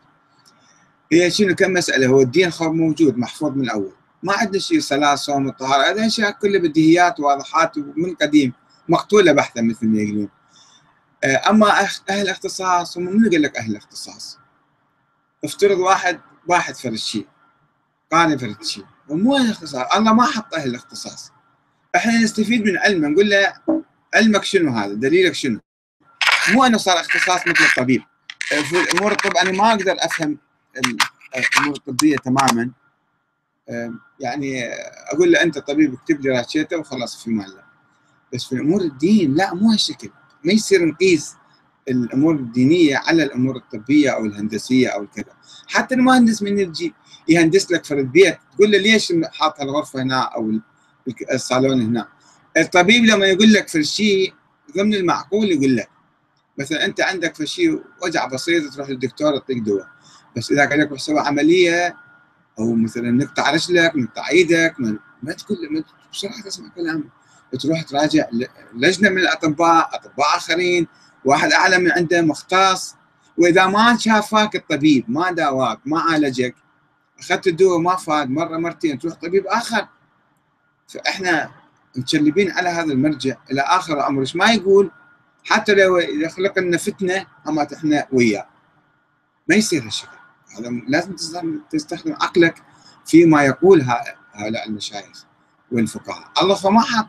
هي شنو؟ كم مسألة؟ هو الدين خب موجود محفوظ من الأول. ما عندنا شيء صلاة صوم الطهارة هذا أشياء كلها بديهيات واضحات من قديم. مقتولة بحثا مثل ما يقولون. آه، أما أهل الاختصاص هم من قال لك أهل الاختصاص؟ افترض واحد واحد فرد شيء. قال فرد شيء ومو الاختصاص الله ما حط أهل الاختصاص. إحنا نستفيد من علمه نقول له علمك شنو هذا؟ دليلك شنو؟ مو إنه صار اختصاص مثل الطبيب. في امور الطب أنا ما أقدر أفهم الأمور الطبية تماما. يعني أقول له أنت طبيب اكتب لي راتشيته وخلاص في مال بس في امور الدين لا مو هالشكل. ما يصير نقيس. الأمور الدينية على الأمور الطبية أو الهندسية أو كذا. حتى المهندس من يجي يهندس لك فرد بيت تقول له ليش حاط الغرفة هنا أو الصالون هنا؟ الطبيب لما يقول لك في شيء ضمن المعقول يقول لك مثلا أنت عندك في شيء وجع بسيط تروح للدكتور يعطيك دواء بس إذا قال لك تسوي عملية أو مثلا نقطع رجلك نقطع إيدك ما, تقول بسرعة تسمع كلامه. تروح تراجع لجنة من الأطباء أطباء آخرين واحد أعلى من عنده مختص. وإذا ما شافك الطبيب ما داواك ما عالجك أخذت الدواء ما فاد مرة مرتين تروح طبيب آخر. فإحنا متشلبين على هذا المرجع إلى آخر الأمر. إيش ما يقول؟ حتى لو يخلق لنا فتنة اما إحنا وياه. ما يصير هالشكل. هذا لازم تستخدم عقلك فيما يقول هؤلاء المشايخ والفقهاء. الله فما حاط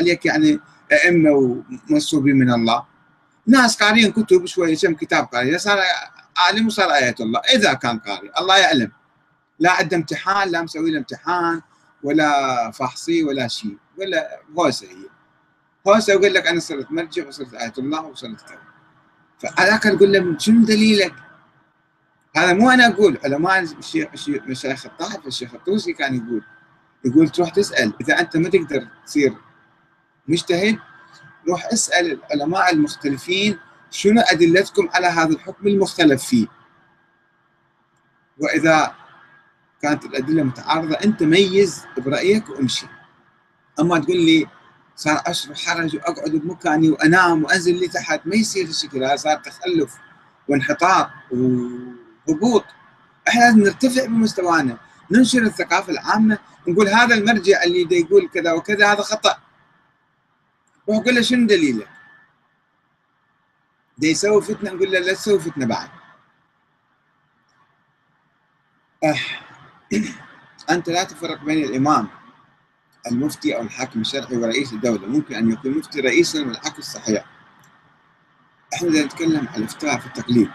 عليك يعني أئمة ومنسوبين من الله. ناس قارين كتب شوية كم كتاب قاري. صار عالم وصار إيه الله. إذا كان قاري. الله يعلم. لا عنده امتحان لا مسوي له امتحان ولا فحصي ولا شيء. ولا هوسة هي. هوسة يقول لك أنا صرت مرجع وصرت آية الله وصرت كذا. فهذاك تقول له شنو دليلك؟ هذا مو أنا أقول. علماء مشايخ الطائف الشيخ الطوسي كان يقول. يقول تروح تسأل. إذا أنت ما تقدر تصير مجتهد روح اسأل العلماء المختلفين شنو أدلتكم على هذا الحكم المختلف فيه. وإذا كانت الأدلة متعارضة أنت ميز برأيك وامشي. أما تقول لي صار أشرب حرج وأقعد بمكاني وأنام وأنزل لي تحت ما يصير الشكل هذا صار تخلف وانحطاط وهبوط. إحنا لازم نرتفع بمستوانا ننشر الثقافة العامة نقول هذا المرجع اللي يقول كذا وكذا هذا خطأ. روح قول له شنو دليلك؟ دا يسوي فتنة؟ نقول له لا تسوي فتنة بعد. أه. [clears throat] أنت لا تفرق بين الإمام المفتي أو الحاكم الشرعي ورئيس الدولة. ممكن أن يكون مفتي رئيسا والحق الصحيح. إحنا نتكلم عن الإفتاء في التقليد.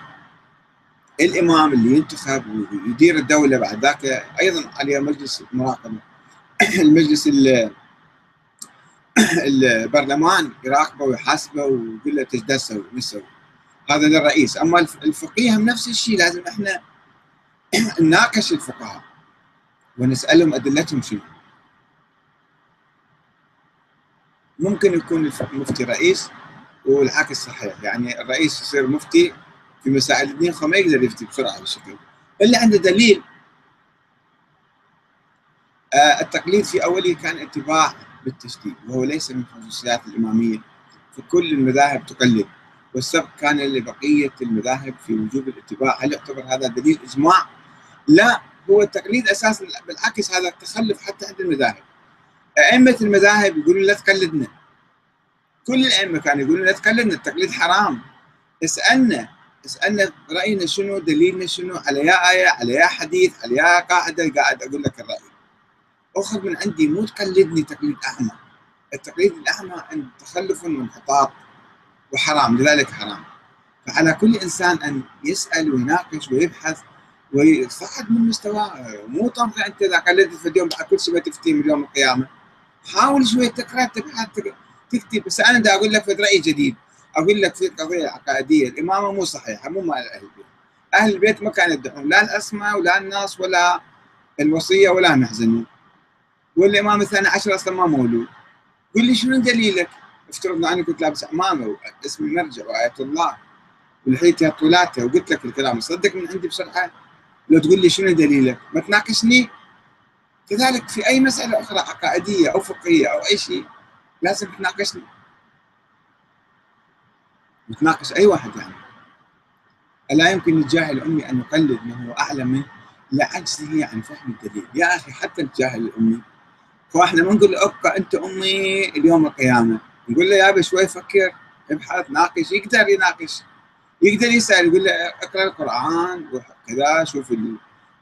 الإمام اللي ينتخب ويدير الدولة بعد ذاك أيضا عليه مجلس مراقبة. [clears throat] المجلس [coughs] البرلمان يراقبه ويحاسبه ويقول له إيش تسوي هذا للرئيس. أما الفقيه هم نفس الشيء لازم إحنا [coughs] نناقش الفقهاء ونسألهم أدلتهم شنو ممكن يكون المفتي رئيس والعكس صحيح. يعني الرئيس يصير مفتي في مسائل الدين فما يقدر يفتي بسرعة بالشكل إلا عنده دليل. آه التقليد في أوله كان اتباع بالتشديد وهو ليس من خصوصيات الإمامية فكل المذاهب تقلد. والسبق كان لبقية المذاهب في وجوب الاتباع. هل يعتبر هذا دليل إجماع؟ لا هو التقليد أساسا بالعكس هذا التخلف حتى عند المذاهب. أئمة المذاهب يقولون لا تقلدنا. كل الأئمة كانوا يقولون لا تقلدنا التقليد حرام. اسألنا اسألنا رأينا شنو دليلنا شنو؟ على يا آية على يا حديث على يا قاعدة قاعد أقول لك الرأي. أخذ من عندي مو تقلدني تقليد أعمى. التقليد الأعمى تخلف وانحطاط وحرام لذلك حرام. فعلى كل إنسان أن يسأل ويناقش ويبحث ويصعد من مستواه مو طمع أنت إذا قلدت في اليوم كل شيء تفتي من يوم القيامة. حاول شوية تقرأ تبحث تكتب. بس أنا دا أقول لك رأي جديد. أقول لك في قضية عقائدية. الإمامة مو صحيحة مو مال أهل البيت. أهل البيت ما كانوا يدعون لا الأسماء ولا الناس ولا الوصية ولا محزنون والامام الثاني عشر أصلا ما مولود. قل لي شنو دليلك؟ افترضنا اني كنت لابس عمامه واسمي مرجع وآية الله. ولحيتها طولاتها وقلت لك الكلام. صدق من عندي بسرعة لو تقول لي شنو دليلك؟ ما تناقشني؟ كذلك في أي مسألة أخرى عقائدية أو فقهية أو أي شيء لازم تناقشني. نتناقش أي واحد يعني. ألا يمكن للجاهل الامي أن يقلد من هو أعلم منه؟ لعجزه عن فهم الدليل. يا أخي حتى الجاهل الامي فاحنا ما نقول ابقى انت امي اليوم القيامة. نقول له يا شوي فكر ابحث ناقش يقدر يناقش. يقدر يسأل يقول له اقرأ القرآن وكذا شوف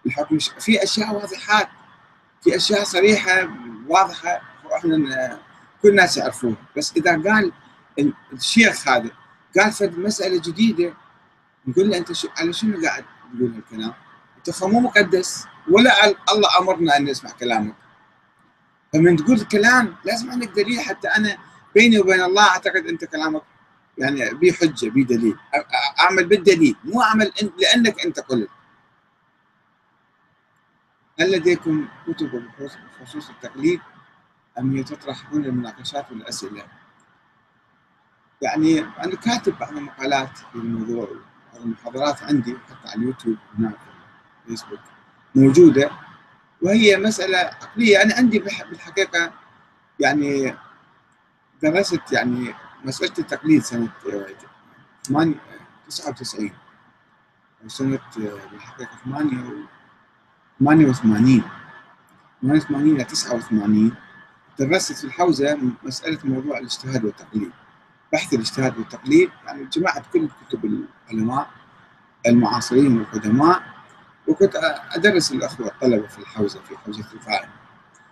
الحكم في أشياء واضحات في أشياء صريحة واضحة وإحنا كل الناس يعرفوها. بس إذا قال الشيخ هذا قال فد مسألة جديدة نقول له أنت شو على شنو قاعد تقول هالكلام؟ أنت مو مقدس ولا الله أمرنا أن نسمع كلامك. فمن تقول كلام لازم عندك دليل حتى أنا بيني وبين الله أعتقد أنت كلامك يعني بي حجة بي دليل. أعمل بالدليل مو أعمل لأنك أنت قلت. هل لديكم كتب بخصوص التقليد؟ أم تطرحون المناقشات والأسئلة؟ يعني أنا كاتب بعض المقالات في الموضوع المحاضرات عندي حتى على اليوتيوب هناك فيسبوك موجودة. وهي مسألة عقلية. أنا عندي بالحقيقة يعني درست يعني مسألة التقليد سنة 99 أو سنة بالحقيقة 88 88 88 إلى 89 درست في الحوزة مسألة موضوع الاجتهاد والتقليد. بحث الاجتهاد والتقليد. يعني جمعت كل كتب العلماء المعاصرين والقدماء وكنت أدرس الأخوة الطلبة في الحوزة في حوزة الفائن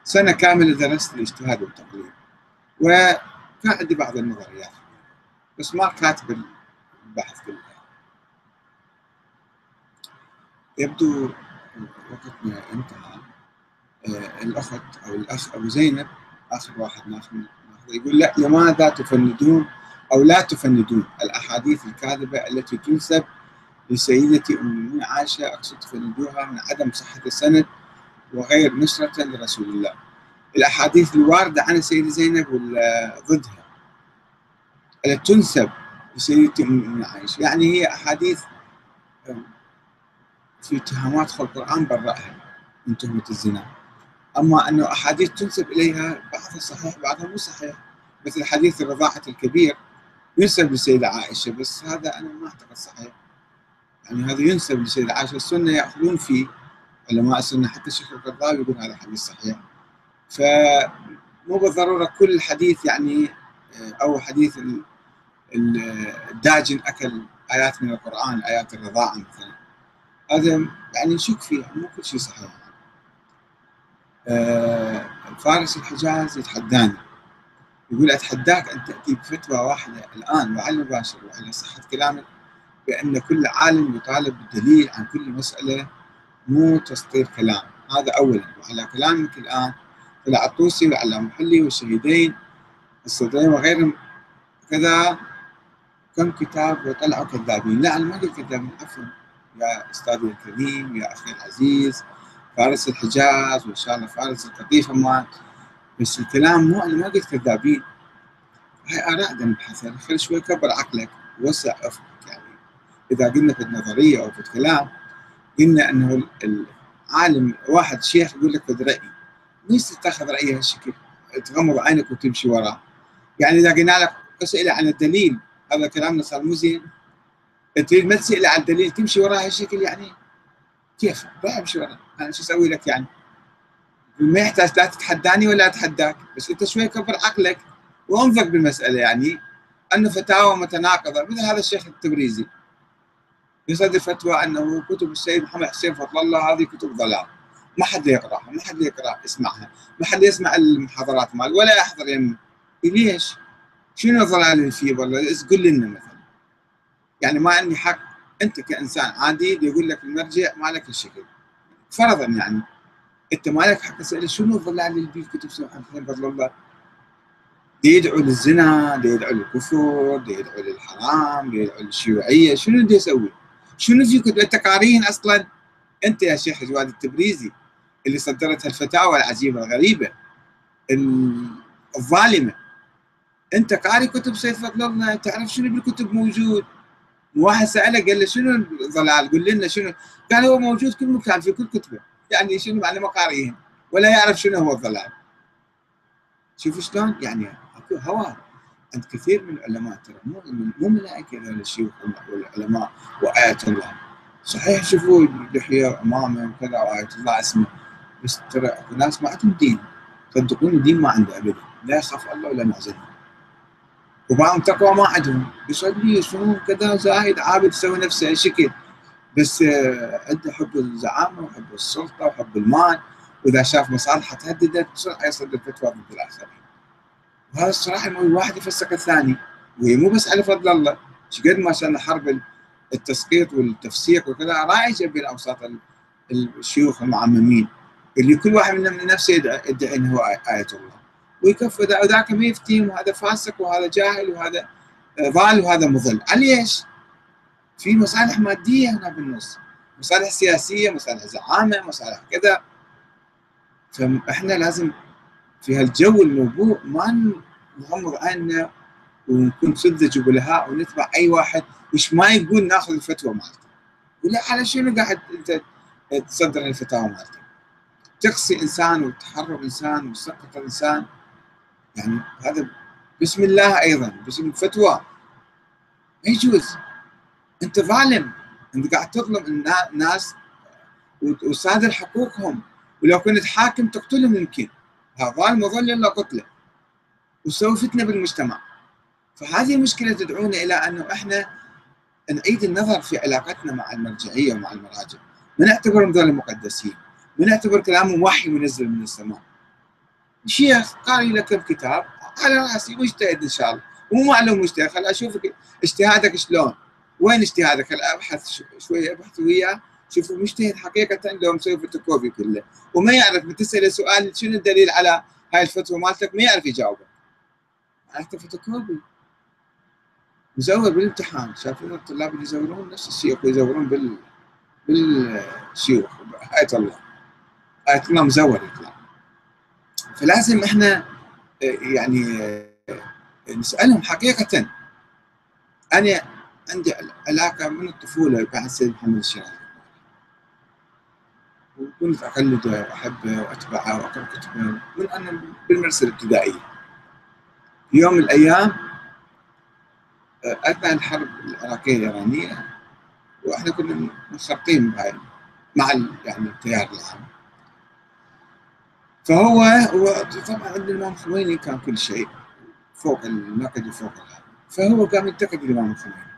سنة كاملة درست الاجتهاد والتقليد. وكان عندي بعض النظريات بس ما كاتب البحث كله يبدو وقتنا انتهى. آه، الأخت أو الأخ أبو زينب آخر واحد ناخذ يقول لا لماذا تفندون أو لا تفندون الأحاديث الكاذبة التي تنسب لسيدتي المؤمنين عائشة أقصد تفندوها من عدم صحة السند وغير نصرة لرسول الله. الأحاديث الواردة عن السيدة زينب ضدها؟ التي تنسب لسيدتي المؤمنين عائشة؟ يعني هي أحاديث في اتهامات خلق القرآن برأها من تهمة الزنا. أما أنه أحاديث تنسب إليها بعضها صحيح بعضها مو صحيح. مثل حديث الرضاعة الكبير ينسب للسيدة عائشة بس هذا أنا ما أعتقد صحيح. يعني هذا ينسب للسيدة عائشة السنة يأخذون فيه علماء السنة حتى الشيخ القرضاوي يقول هذا حديث صحيح. فمو بالضرورة كل حديث يعني أو حديث الداجن أكل آيات من القرآن آيات الرضاعة مثلا هذا يعني نشك فيها مو كل شيء صحيح. آه، فارس الحجاز يتحداني. يقول أتحداك أن تأتي بفتوى واحدة الآن وعلى المباشر وعلى صحة كلامك بأن كل عالم يطالب بالدليل عن كل مسألة مو تسطير كلام. هذا اولا. وعلى كلامك الآن فالعطوسي وعلى محلي والشهيدين الصدرين وغيرهم. كذا كم كتاب وطلعوا كذابين. لا أنا ما قلت كذابين عفوا. يا استاذي الكريم يا أخي العزيز فارس الحجاز وإن شاء الله فارس القطيف ما بس الكلام مو أنا ما قلت كذابين هاي آراء نبحثها خلي شوي كبر عقلك. وسع يعني إذا قلنا في النظرية أو في الكلام قلنا إنه العالم واحد شيخ يقول لك خذ راي ليش تاخذ رايه هالشكل؟ تغمض عينك وتمشي وراه. يعني إذا قلنا لك اسئله عن الدليل هذا كلامنا صار مو زين. تريد ما تسأل عن الدليل تمشي وراه هالشكل يعني؟ كيف؟ روح امشي وراه. أنا شو أسوي لك يعني؟ ما يحتاج لا تتحداني ولا أتحداك بس أنت شوي كبر عقلك وانظر بالمسألة يعني. أنه فتاوى متناقضة مثل هذا الشيخ التبريزي. يصدر فتوى أنه كتب السيد محمد حسين فضل الله هذه كتب ضلال. ما حد يقرأها ما حد يقرأ يسمعها ما حد يسمع المحاضرات مال ولا يحضر يمه ليش؟ شنو الضلال اللي فيه والله قل لنا مثلا؟ يعني ما عندي حق. أنت كإنسان عادي يقول لك المرجع ما لك الشكل فرضا يعني. أنت ما لك حق تسأله شنو الضلال اللي في كتب سيدنا محمد فضل الله؟ دي يدعو للزنا دي يدعو للكفر دي يدعو للحرام دي يدعو للشيوعية شنو دي يسوي؟ شنو في كتب انت قارين أصلا؟ أنت يا شيخ جواد التبريزي اللي صدرت الفتاوى العجيبة الغريبة الظالمة. أنت قاري كتب سيد فضل الله تعرف شنو بالكتب موجود؟ واحد سأله قال له شنو الضلال؟ قل لنا شنو؟ قال هو موجود كل مكان في كل كتبة. يعني شنو معنى مقارئين ولا يعرف شنو هو الضلال. شوفوا شلون؟ يعني أكو هوى عند كثير من العلماء ترى مو مو ملائكه هذول الشيوخ والعلماء وايه الله. صحيح شوفوا لحية امامه وكذا وايه الله اسمه بس ترى أكو ناس ما عندهم دين. صدقوني الدين ما عنده ابدا لا يخاف الله ولا معزله وبعضهم تقوى ما عندهم. يصلي يصوم كذا زاهد عابد يسوي نفسه شكل بس آه، عنده حب الزعامة وحب السلطة وحب المال. وإذا شاف مصالحه تهددت بسرعة يصدر فتوى ضد الآخرين. وهذا الصراحه مو واحد يفسق الثاني وهي مو بس على فضل الله قد ما شان حرب التسقيط والتفسيق وكذا رائجه بين اوساط الشيوخ المعممين اللي كل واحد منهم من نفسه يدعي إنه هو آية الله. ويكفر ذاك ما يفتيهم وهذا فاسق وهذا جاهل وهذا ضال وهذا مضل. على إيش؟ في مصالح مادية هنا بالنص مصالح سياسية مصالح زعامة مصالح كذا. فاحنا لازم في هالجو الموبوء ما نغمض عيننا ونكون سذج وبلهاء ونتبع أي واحد وش ما يقول ناخذ الفتوى مالته. ولا على شنو قاعد أنت تصدر الفتاوى مالته. تقصي إنسان وتحرر إنسان وتسقط إنسان. يعني هذا بسم الله أيضا باسم فتوى ما يجوز. أنت ظالم. أنت قاعد تظلم الناس وتصادر حقوقهم. ولو كنت حاكم تقتلهم يمكن. هذا وظل إلا قتله. وتسوي فتنة بالمجتمع. فهذه المشكلة تدعونا إلى أنه إحنا نعيد النظر في علاقتنا مع المرجعية ومع المراجع. ما نعتبرهم ذول مقدسين ما نعتبر كلامهم وحي منزل من السماء. شيخ قال لك كتاب على رأسي مجتهد إن شاء الله. ومو معلوم مجتهد. خل أشوفك اجتهادك شلون. وين اجتهادك؟ خل أبحث شوية أبحث وياه؟ شوفوا مجتهد حقيقة لو مسوي فوتوكوبي كله. وما يعرف من سؤال شنو الدليل على هاي الفتوى مالتك؟ ما يعرف يجاوبك معناته فوتوكوبي مزور بالامتحان. شافون الطلاب اللي يزورون نفس الشيوخ يزورون بال بالشيوخ. آية الله. آية الله مزور يطلع فلازم إحنا يعني نسألهم حقيقة. أنا عندي علاقة من الطفولة مع السيد محمد الشيرازي وكنت أقلده وأحبه وأتبعه وأقرأ كتبه من أنا بالمدرسة الابتدائية في يوم من الأيام أثناء الحرب العراقية الإيرانية وإحنا كنا بهاي مع يعني التيار العام. فهو هو طبعا عند الإمام الخميني كان كل شيء فوق النقد وفوق فهو قام ينتقد الإمام الخميني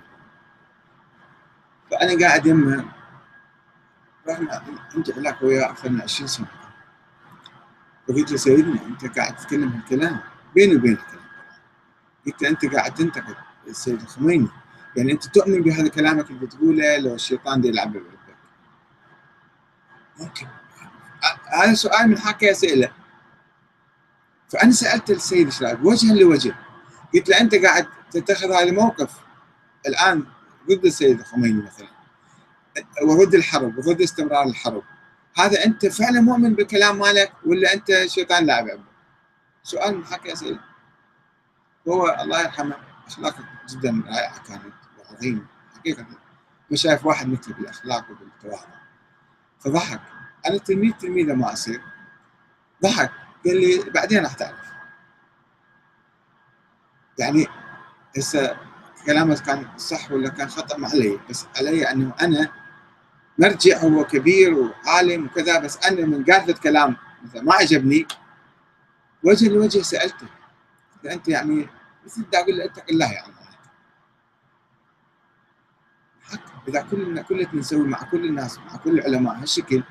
فأنا قاعد يمه رغم عندي علاقة وياه أكثر من 20 سنة. فقلت له سيدنا أنت قاعد تتكلم هالكلام بيني وبينك. قلت أنت قاعد تنتقد السيد الخميني. يعني أنت تؤمن بهذا كلامك اللي بتقوله لو الشيطان دي يلعب بقلبك ممكن. هذا سؤال من حقي أسأله. فأنا سألت السيد الشرائب وجها لوجه قلت له أنت قاعد تتخذ هذا الموقف الآن ضد السيد الخميني مثلا. وضد الحرب وضد استمرار الحرب. هذا أنت فعلا مؤمن بالكلام مالك ولا أنت شيطان لاعب سؤال من حقي اساله وهو الله يرحمه اخلاقه جدا رائعة كانت وعظيمة حقيقة. ما شايف واحد مثله بالأخلاق وبالتواضع فضحك. أنا تلميذ تلميذة ما أصير. ضحك. قال لي بعدين راح تعرف. يعني هسه كلامه كان صح ولا كان خطأ؟ ما علي. بس علي أنه أنا مرجع هو كبير وعالم وكذا بس أنا من قالت كلام مثلا ما عجبني وجه لوجه سألته. أنت يعني مثل بدي أقول له اتق الله يا عم إذا كلنا كلنا نسوي مع كل الناس مع كل العلماء هالشكل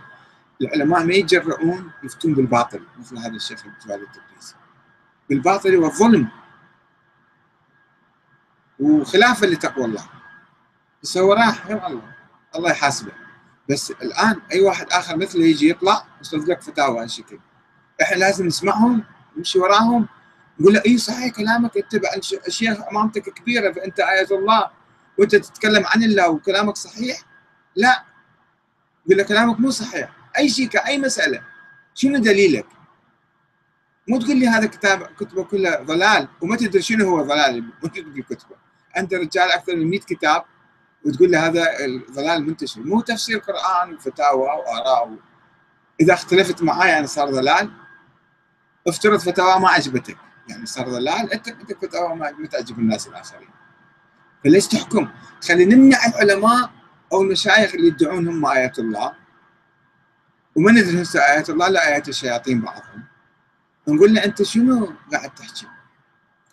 العلماء ما يتجرؤون يفتون بالباطل مثل هذا الشيخ الجواد التبريزي بالباطل والظلم. وخلافا لتقوى الله. بس هو راح الله الله يحاسبه. بس الآن أي واحد آخر مثله يجي يطلع يصدق فتاوى هالشكل إحنا لازم نسمعهم نمشي وراهم يقول له اي صحيح كلامك اتبع الشيخ أمامتك كبيرة فأنت إيه الله وأنت تتكلم عن الله وكلامك صحيح؟ لا. يقول له كلامك مو صحيح. أي شيء كاي مسألة. شنو دليلك؟ مو تقول لي هذا كتاب كتبه كلها ضلال وما تدري شنو هو ضلال موجود بالكتبه أنت رجال أكثر من 100 كتاب. وتقول لي هذا الضلال منتشر مو تفسير قرآن وفتاوى واراء إذا اختلفت معاي أنا صار ضلال افترض فتاوى ما عجبتك يعني صار ضلال انت انت فتاوى ما تعجب الناس الآخرين فليش تحكم؟ تخلي نمنع العلماء أو المشايخ اللي يدعون هم آيات الله ندري هسه آيات الله لا آيات الشياطين بعضهم نقول له أنت شنو قاعد تحكي؟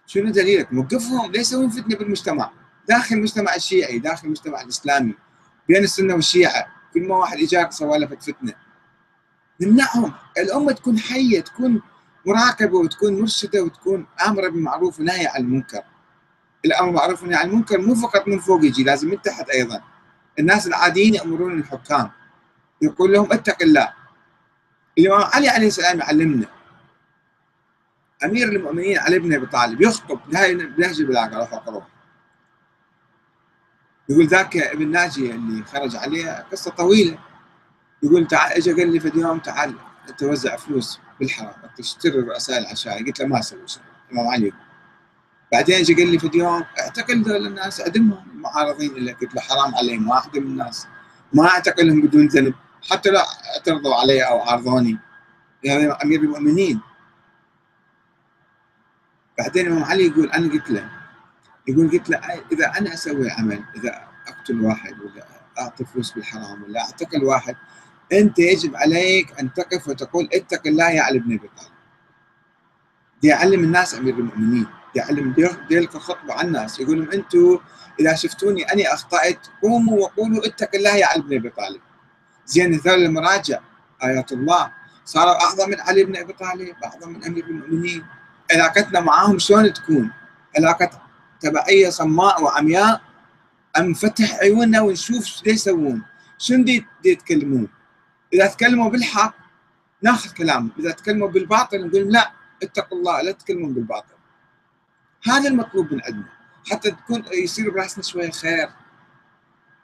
شنو دليلك؟ موقفهم ليش يسوون فتنة بالمجتمع؟ داخل المجتمع الشيعي، داخل المجتمع الإسلامي، بين السنة والشيعة، كل ما واحد اجاك سوى له فتنة. نمنعهم، الأمة تكون حية، تكون مراقبة وتكون مرشدة وتكون آمرة بالمعروف ونهي عن المنكر. الأمر بالمعروف والنهي عن المنكر مو فقط من فوق يجي لازم من تحت أيضا. الناس العاديين يأمرون الحكام يقول لهم اتق الله. الإمام علي عليه السلام يعلمنا أمير المؤمنين علي بن أبي طالب يخطب نهج البلاغة فقره يقول ذاك ابن ناجي اللي خرج عليه قصة طويلة. يقول تعال اجى قال لي في اليوم تعال توزع فلوس بالحرام تشتري رؤساء العشائر قلت له ما أسوي شيء الامام علي بعدين اجى قال لي في اليوم اعتقل ذول الناس أعدمهم. المعارضين اللي قلت له حرام عليهم ما أعدم الناس. ما أعتقلهم بدون ذنب. حتى لو اعترضوا علي أو عارضوني. يعني أمير المؤمنين. بعدين الإمام علي يقول أنا قلت له يقول قلت له إذا أنا أسوي عمل إذا أقتل واحد ولا أعطي فلوس بالحرام ولا أعتقل واحد أنت يجب عليك أن تقف وتقول اتق الله يا علي بن أبي طالب. دي يعلم الناس أمير المؤمنين دي يعلم ديلك خطبة على الناس يقول لهم أنتم إذا شفتوني أني أخطأت قوموا وقولوا اتق الله يا علي بن أبي طالب. زين هذول المراجع آيات الله صاروا أعظم من علي بن أبي طالب أعظم من أمير المؤمنين. علاقتنا معاهم شلون تكون؟ علاقة تبعية صماء وعمياء أم فتح عيوننا ونشوف شو يسوون. شنو دي, يتكلمون؟ إذا تكلموا بالحق ناخذ كلامهم. إذا تكلموا بالباطل نقول لا اتقوا الله لا تكلمون بالباطل. هذا المطلوب من عندنا. حتى تكون يصير برأسنا شوية خير.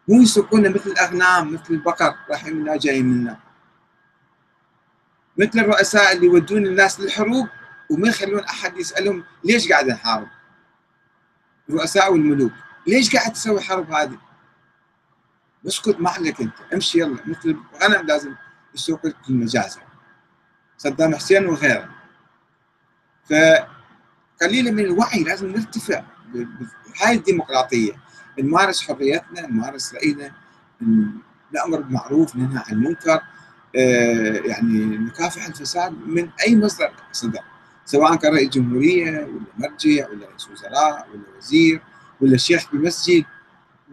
مو يسوقونا مثل الأغنام مثل البقر رايحين جايين منا. مثل الرؤساء اللي يودون الناس للحروب وما يخلون أحد يسألهم ليش قاعد نحارب؟ الرؤساء والملوك ليش قاعد تسوي حرب هذه؟ اسكت ما عليك انت امشي يلا مثل الغنم لازم يسوق المجازر. صدام حسين وغيره فقليلا من الوعي لازم نرتفع هاي الديمقراطية. نمارس حريتنا نمارس رأينا نأمر بالمعروف ننهى عن المنكر آه، يعني نكافح الفساد من أي مصدر صدر سواء كان رئيس جمهورية ولا مرجع ولا رئيس وزراء ولا وزير ولا شيخ بالمسجد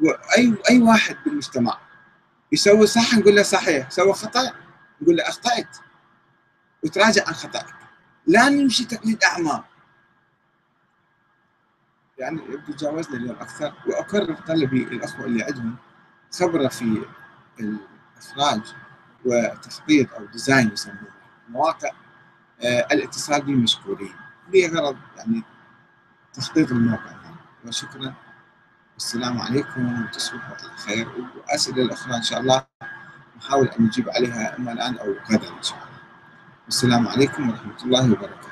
واي أي واحد بالمجتمع يسوي صح نقول له صحيح سوى خطأ نقول له أخطأت. وتراجع عن خطأك. لا نمشي تقليد اعمى يعني يبدو تجاوزنا اليوم أكثر. وأكرر طلبي الأخوة اللي عندهم خبرة في الإخراج وتخطيط أو design يسمونه. مواقع الاتصال بي مشكورين لغرض يعني تخطيط الموقع وشكرا. السلام عليكم وتصبحوا على خير. وأسئلة الأخرى إن شاء الله نحاول أن نجيب عليها أما الآن أو غدا إن شاء الله. السلام عليكم ورحمة الله وبركاته.